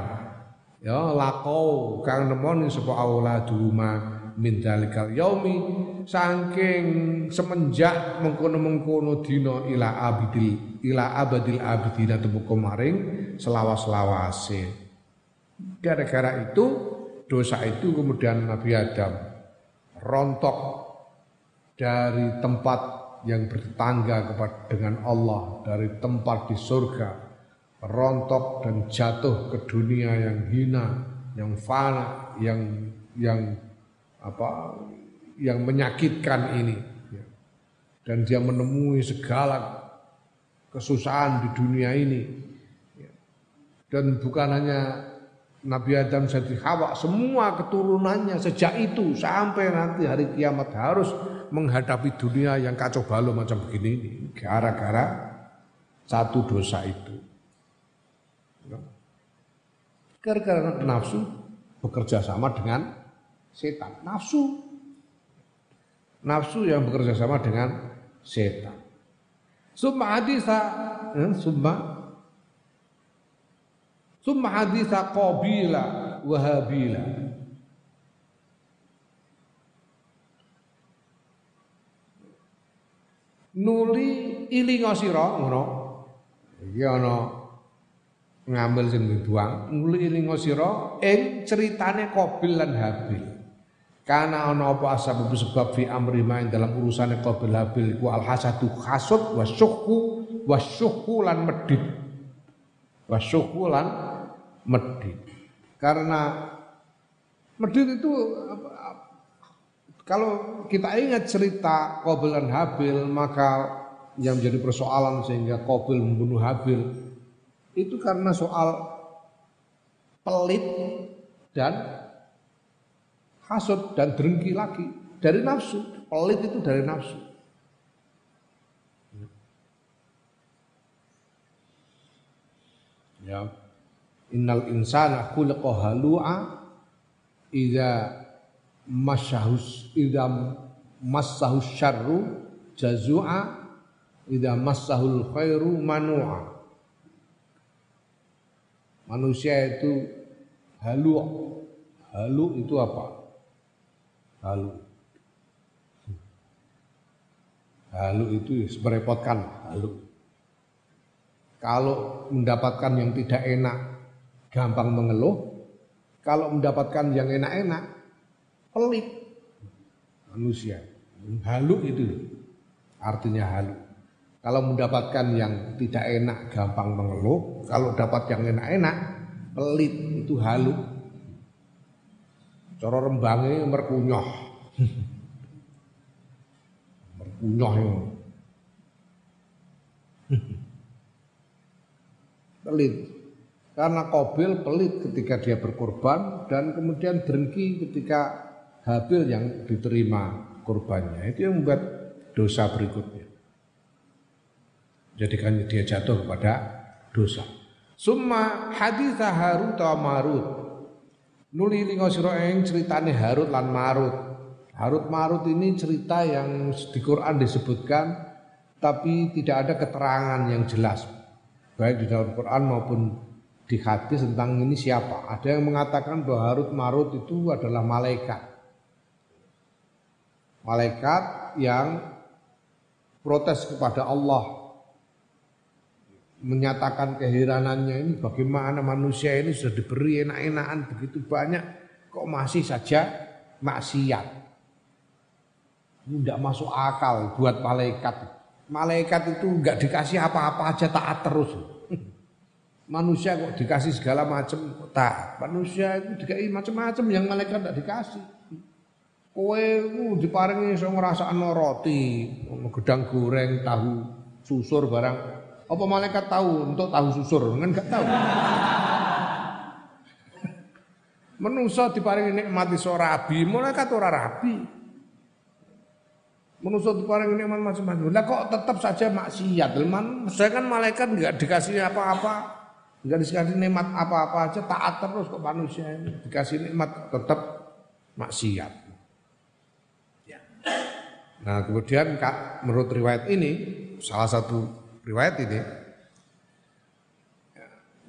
ya lakau. Kang nemoni sapa auladuma min dalikal yaumi. Saking semenjak mengkono-mengkono dina ila abidil ila abadil abidina tebu kemaring selawas-lawase. Gara-gara itu dosa itu kemudian Nabi Adam rontok dari tempat yang bertetangga kepada dengan Allah dari tempat di surga rontok dan jatuh ke dunia yang hina yang fana yang yang apa yang menyakitkan ini ya. dan dia menemui segala kesusahan di dunia ini ya. dan bukan hanya Nabi Adam jadi Hawa semua keturunannya sejak itu sampai nanti hari kiamat harus menghadapi dunia yang kacau balau macam begini ini gara-gara satu dosa itu ya. gara-gara nafsu bekerja sama dengan setan, nafsu. Nafsu yang bekerja sama dengan setan. Summa hadisa, ya, summa summa hadisa qabila wahabila. Nuli ilinga sira ngono. Iki ana ngambil sing dibuang nuli ilinga sira ing critane Qabil lan Habil. Karena ana apa asbab sebab fi amri main dalam urusan Qabil Habil iku al hasadu hasud wa syuhu wa syuhu lan medit. Wa syuhu lan medit. Karena medit itu kalau kita ingat cerita Qabil dan Habil maka yang menjadi persoalan sehingga Qabil membunuh Habil itu karena soal pelit dan hasut dan dengki lagi dari nafsu. Pelit itu dari nafsu. Ya. Innal insana khuliqa halu'a idza masyahus idza massahus syarru jazua idza massahul khairu manu'a Manusia itu halu. Halu itu apa? Halu. Halu itu merepotkan, halu. Kalau mendapatkan yang tidak enak, gampang mengeluh. Kalau mendapatkan yang enak-enak, pelit. Manusia. Halu itu artinya halu. Kalau mendapatkan yang tidak enak gampang mengeluh, kalau dapat yang enak-enak pelit itu halu. Cara rembangnya merkunyoh. merkunyoh yang pelit. Karena Kobil pelit ketika dia berkorban dan kemudian dengki ketika Habil yang diterima korbannya. Itu yang membuat dosa berikutnya jadikan dia jatuh kepada dosa. Summa hadis Harut wa Marut. Nuli lingo sira ing critane Harut lan Marut. Harut Marut ini cerita yang di Quran disebutkan tapi tidak ada keterangan yang jelas baik di dalam Quran maupun di hadis tentang ini siapa. Ada yang mengatakan bahwa Harut Marut itu adalah malaikat. Malaikat yang protes kepada Allah menyatakan keheranannya ini bagaimana manusia ini sudah diberi enak-enakan begitu banyak kok masih saja maksiat. Tidak masuk akal buat malaikat. Malaikat itu nggak dikasih apa-apa aja taat terus. Manusia kok dikasih segala macam tak. Manusia itu dikasih macam-macam yang malaikat tidak dikasih. Kowe ku diparingi iso ngrasakno roti, gedang goreng, tahu, susur barang apa malaikat tahu untuk tahu susur? Kan enggak tahu. Menusa diparingi nikmat iso rabi, malaikat ora rabi. Menusa diparingi nikmat macam-macam. Lah kok tetap saja maksiat? Man, saya kan malaikat enggak dikasih apa-apa. Enggak dikasih nikmat apa-apa aja taat terus kok manusia ini. Dikasih nikmat tetap maksiat. Ya. Nah, kemudian Kak, menurut riwayat ini salah satu riwayat ini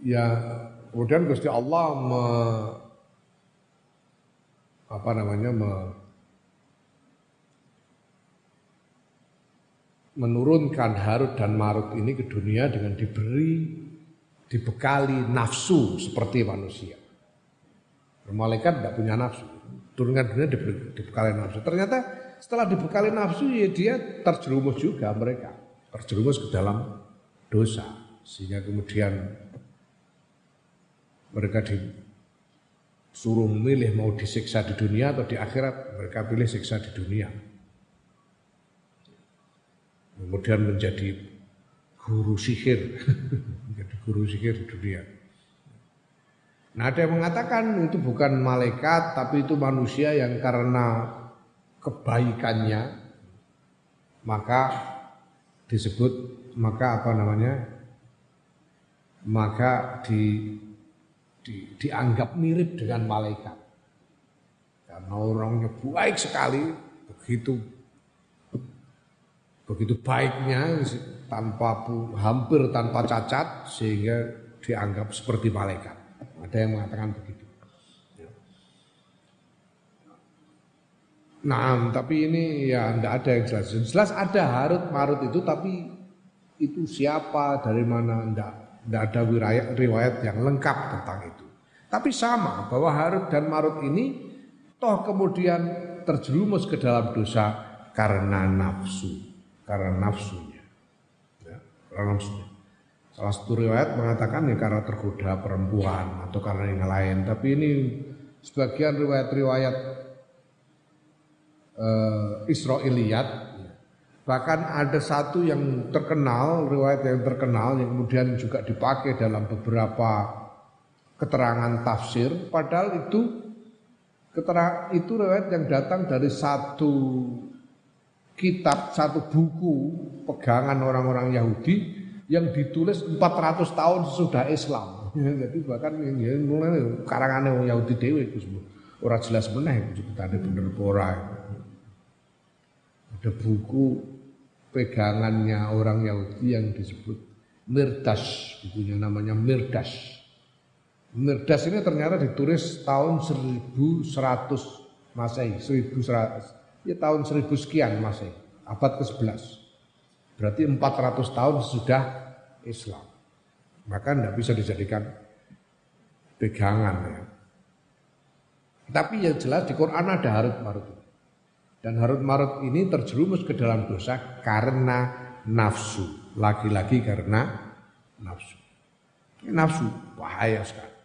ya kemudian Gusti Allah me, apa namanya me, menurunkan Harut dan Marut ini ke dunia dengan diberi dibekali nafsu seperti manusia. Malaikat tidak punya nafsu. Turunkan dunia dibekali nafsu. Ternyata setelah dibekali nafsu ya dia terjerumus juga mereka terjerumus ke dalam dosa sehingga kemudian mereka disuruh memilih mau disiksa di dunia atau di akhirat mereka pilih siksa di dunia kemudian menjadi guru sihir, menjadi guru sihir di dunia. Nah ada yang mengatakan itu bukan malaikat tapi itu manusia yang karena kebaikannya maka disebut maka apa namanya maka di, di dianggap mirip dengan malaikat karena orangnya baik sekali begitu begitu baiknya tanpa hampir tanpa cacat sehingga dianggap seperti malaikat. Ada yang mengatakan begitu. Nah, tapi ini ya tidak ada yang jelas. Jelas ada Harut Marut itu, tapi itu siapa, dari mana, tidak, tidak ada riwayat, riwayat yang lengkap tentang itu. Tapi sama bahwa Harut dan Marut ini toh kemudian terjerumus ke dalam dosa karena nafsu karena nafsunya. Ya, karena nafsunya. Salah satu riwayat mengatakan ya karena tergoda perempuan atau karena yang lain. Tapi ini sebagian riwayat-riwayat uh, Israiliyat bahkan ada satu yang terkenal riwayat yang terkenal yang kemudian juga dipakai dalam beberapa keterangan tafsir padahal itu keterangan itu riwayat yang datang dari satu kitab satu buku pegangan orang-orang Yahudi yang ditulis 400 tahun sesudah Islam. Jadi bahkan mulai karangannya orang Yahudi dewe itu semua. Orang jelas meneh ceritanya bener pora. Ada buku pegangannya orang Yahudi yang disebut Mirdas, bukunya namanya Mirdas. Mirdas ini ternyata ditulis tahun 1100 Masehi, 1100 ya tahun 1000 sekian masih abad ke-11. Berarti 400 tahun sudah Islam. Maka tidak bisa dijadikan pegangan ya. Tapi yang jelas di Quran ada Harut Marut. Dan Harut Marut ini terjerumus ke dalam dosa karena nafsu. Lagi-lagi karena nafsu. Nafsu bahaya sekali.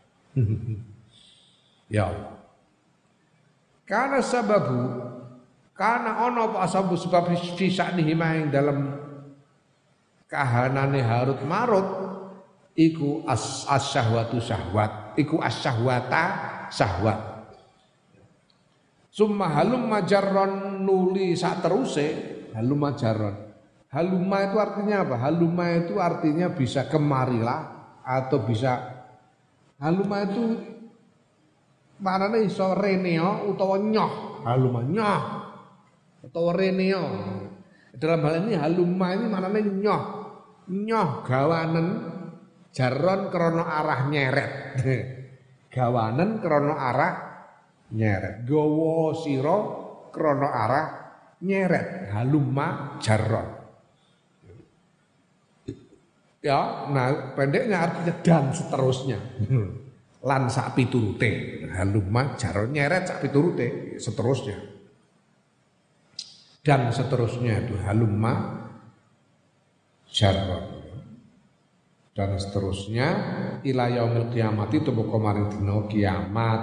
ya Allah. Karena sababu karena ono apa asabu sebab fi saknihi yang dalam kahanane Harut Marut iku as, as syahwatu syahwat, iku as syahwata syahwat. Summa halum majarron nuli sak teruse halum majarron. Haluma itu artinya apa? Haluma itu artinya bisa kemarilah atau bisa haluma itu maknanya iso reneo utawa nyoh haluma nyoh atau reneo. Dalam hal ini haluma ini maknanya nyoh. Nyoh gawanen jaron krono arah nyeret. gawanen krono arah nyeret. Gowo siro krono arah nyeret. Haluma jaron. Ya, nah pendeknya artinya dan seterusnya. Lan sak piturute. Haluma jaron nyeret sak piturute seterusnya dan seterusnya itu halumma jarron dan seterusnya ila yaumil kiamat itu maring dina kiamat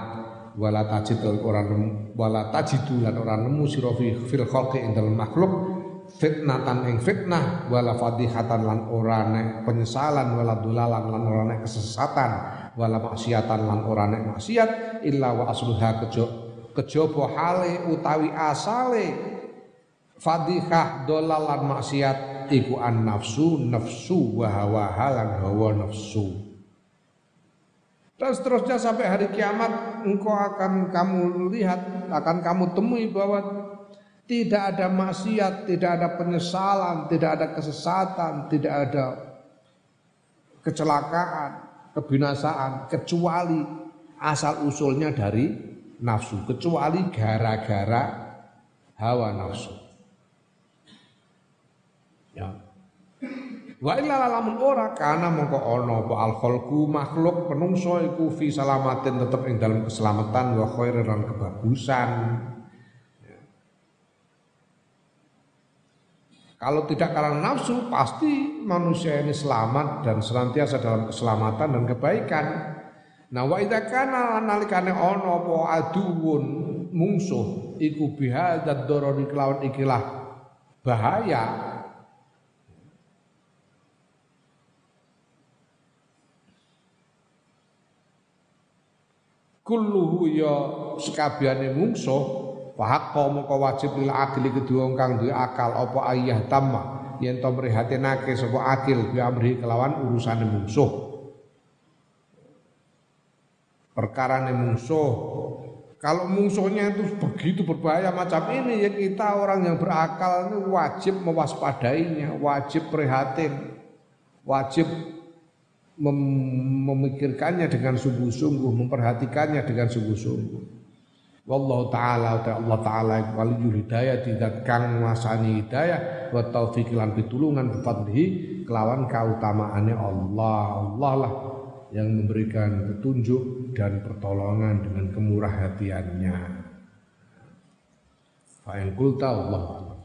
wala tajid ora wala tajidu lan ora nemu sira fil khalqi indal makhluk. Fitnatan ing fitnah wala fadihatan lan ora nek penyesalan wala dulalan lan ora nek kesesatan wala maksiatan lan ora nek maksiat illa wa asluha kejo kejaba hale utawi asale. Fadihah dolalan maksiat iku an nafsu nafsu wa hawa halan hawa nafsu dan seterusnya sampai hari kiamat engkau akan kamu lihat akan kamu temui bahwa tidak ada maksiat, tidak ada penyesalan, tidak ada kesesatan, tidak ada kecelakaan, kebinasaan kecuali asal usulnya dari nafsu, kecuali gara-gara hawa nafsu. Wa illa lamun ora kana mongko ana apa al khalqu makhluk penungso iku fi salamatin tetep ing dalam keselamatan wa khairan lan kebagusan. Kalau tidak karena nafsu, pasti manusia ini selamat dan senantiasa dalam keselamatan dan kebaikan. Nah wa idza kana nalikane ana apa aduun mungsuh iku bihadzat darari kelawan ikilah bahaya kulluhu ya sekabehane mungsuh fahaqqa moko wajib lil akli kedua kang duwe akal apa ayah tamma yen to mrihatinake sapa akil bi amri kelawan urusane mungsuh. Perkara mungsuh. Kalau mungsuhnya itu begitu berbahaya macam ini ya kita orang yang berakal ini wajib mewaspadainya, wajib prihatin, wajib mem memikirkannya dengan sungguh-sungguh, memperhatikannya dengan sungguh-sungguh. Wallahu taala ta Allah taala waliyul hidayah tidak kang masani hidayah wa taufiq lan pitulungan bifadlihi kelawan kautamaane Allah. Allah lah yang memberikan petunjuk dan pertolongan dengan kemurah hatiannya. Fa'in kulta Allah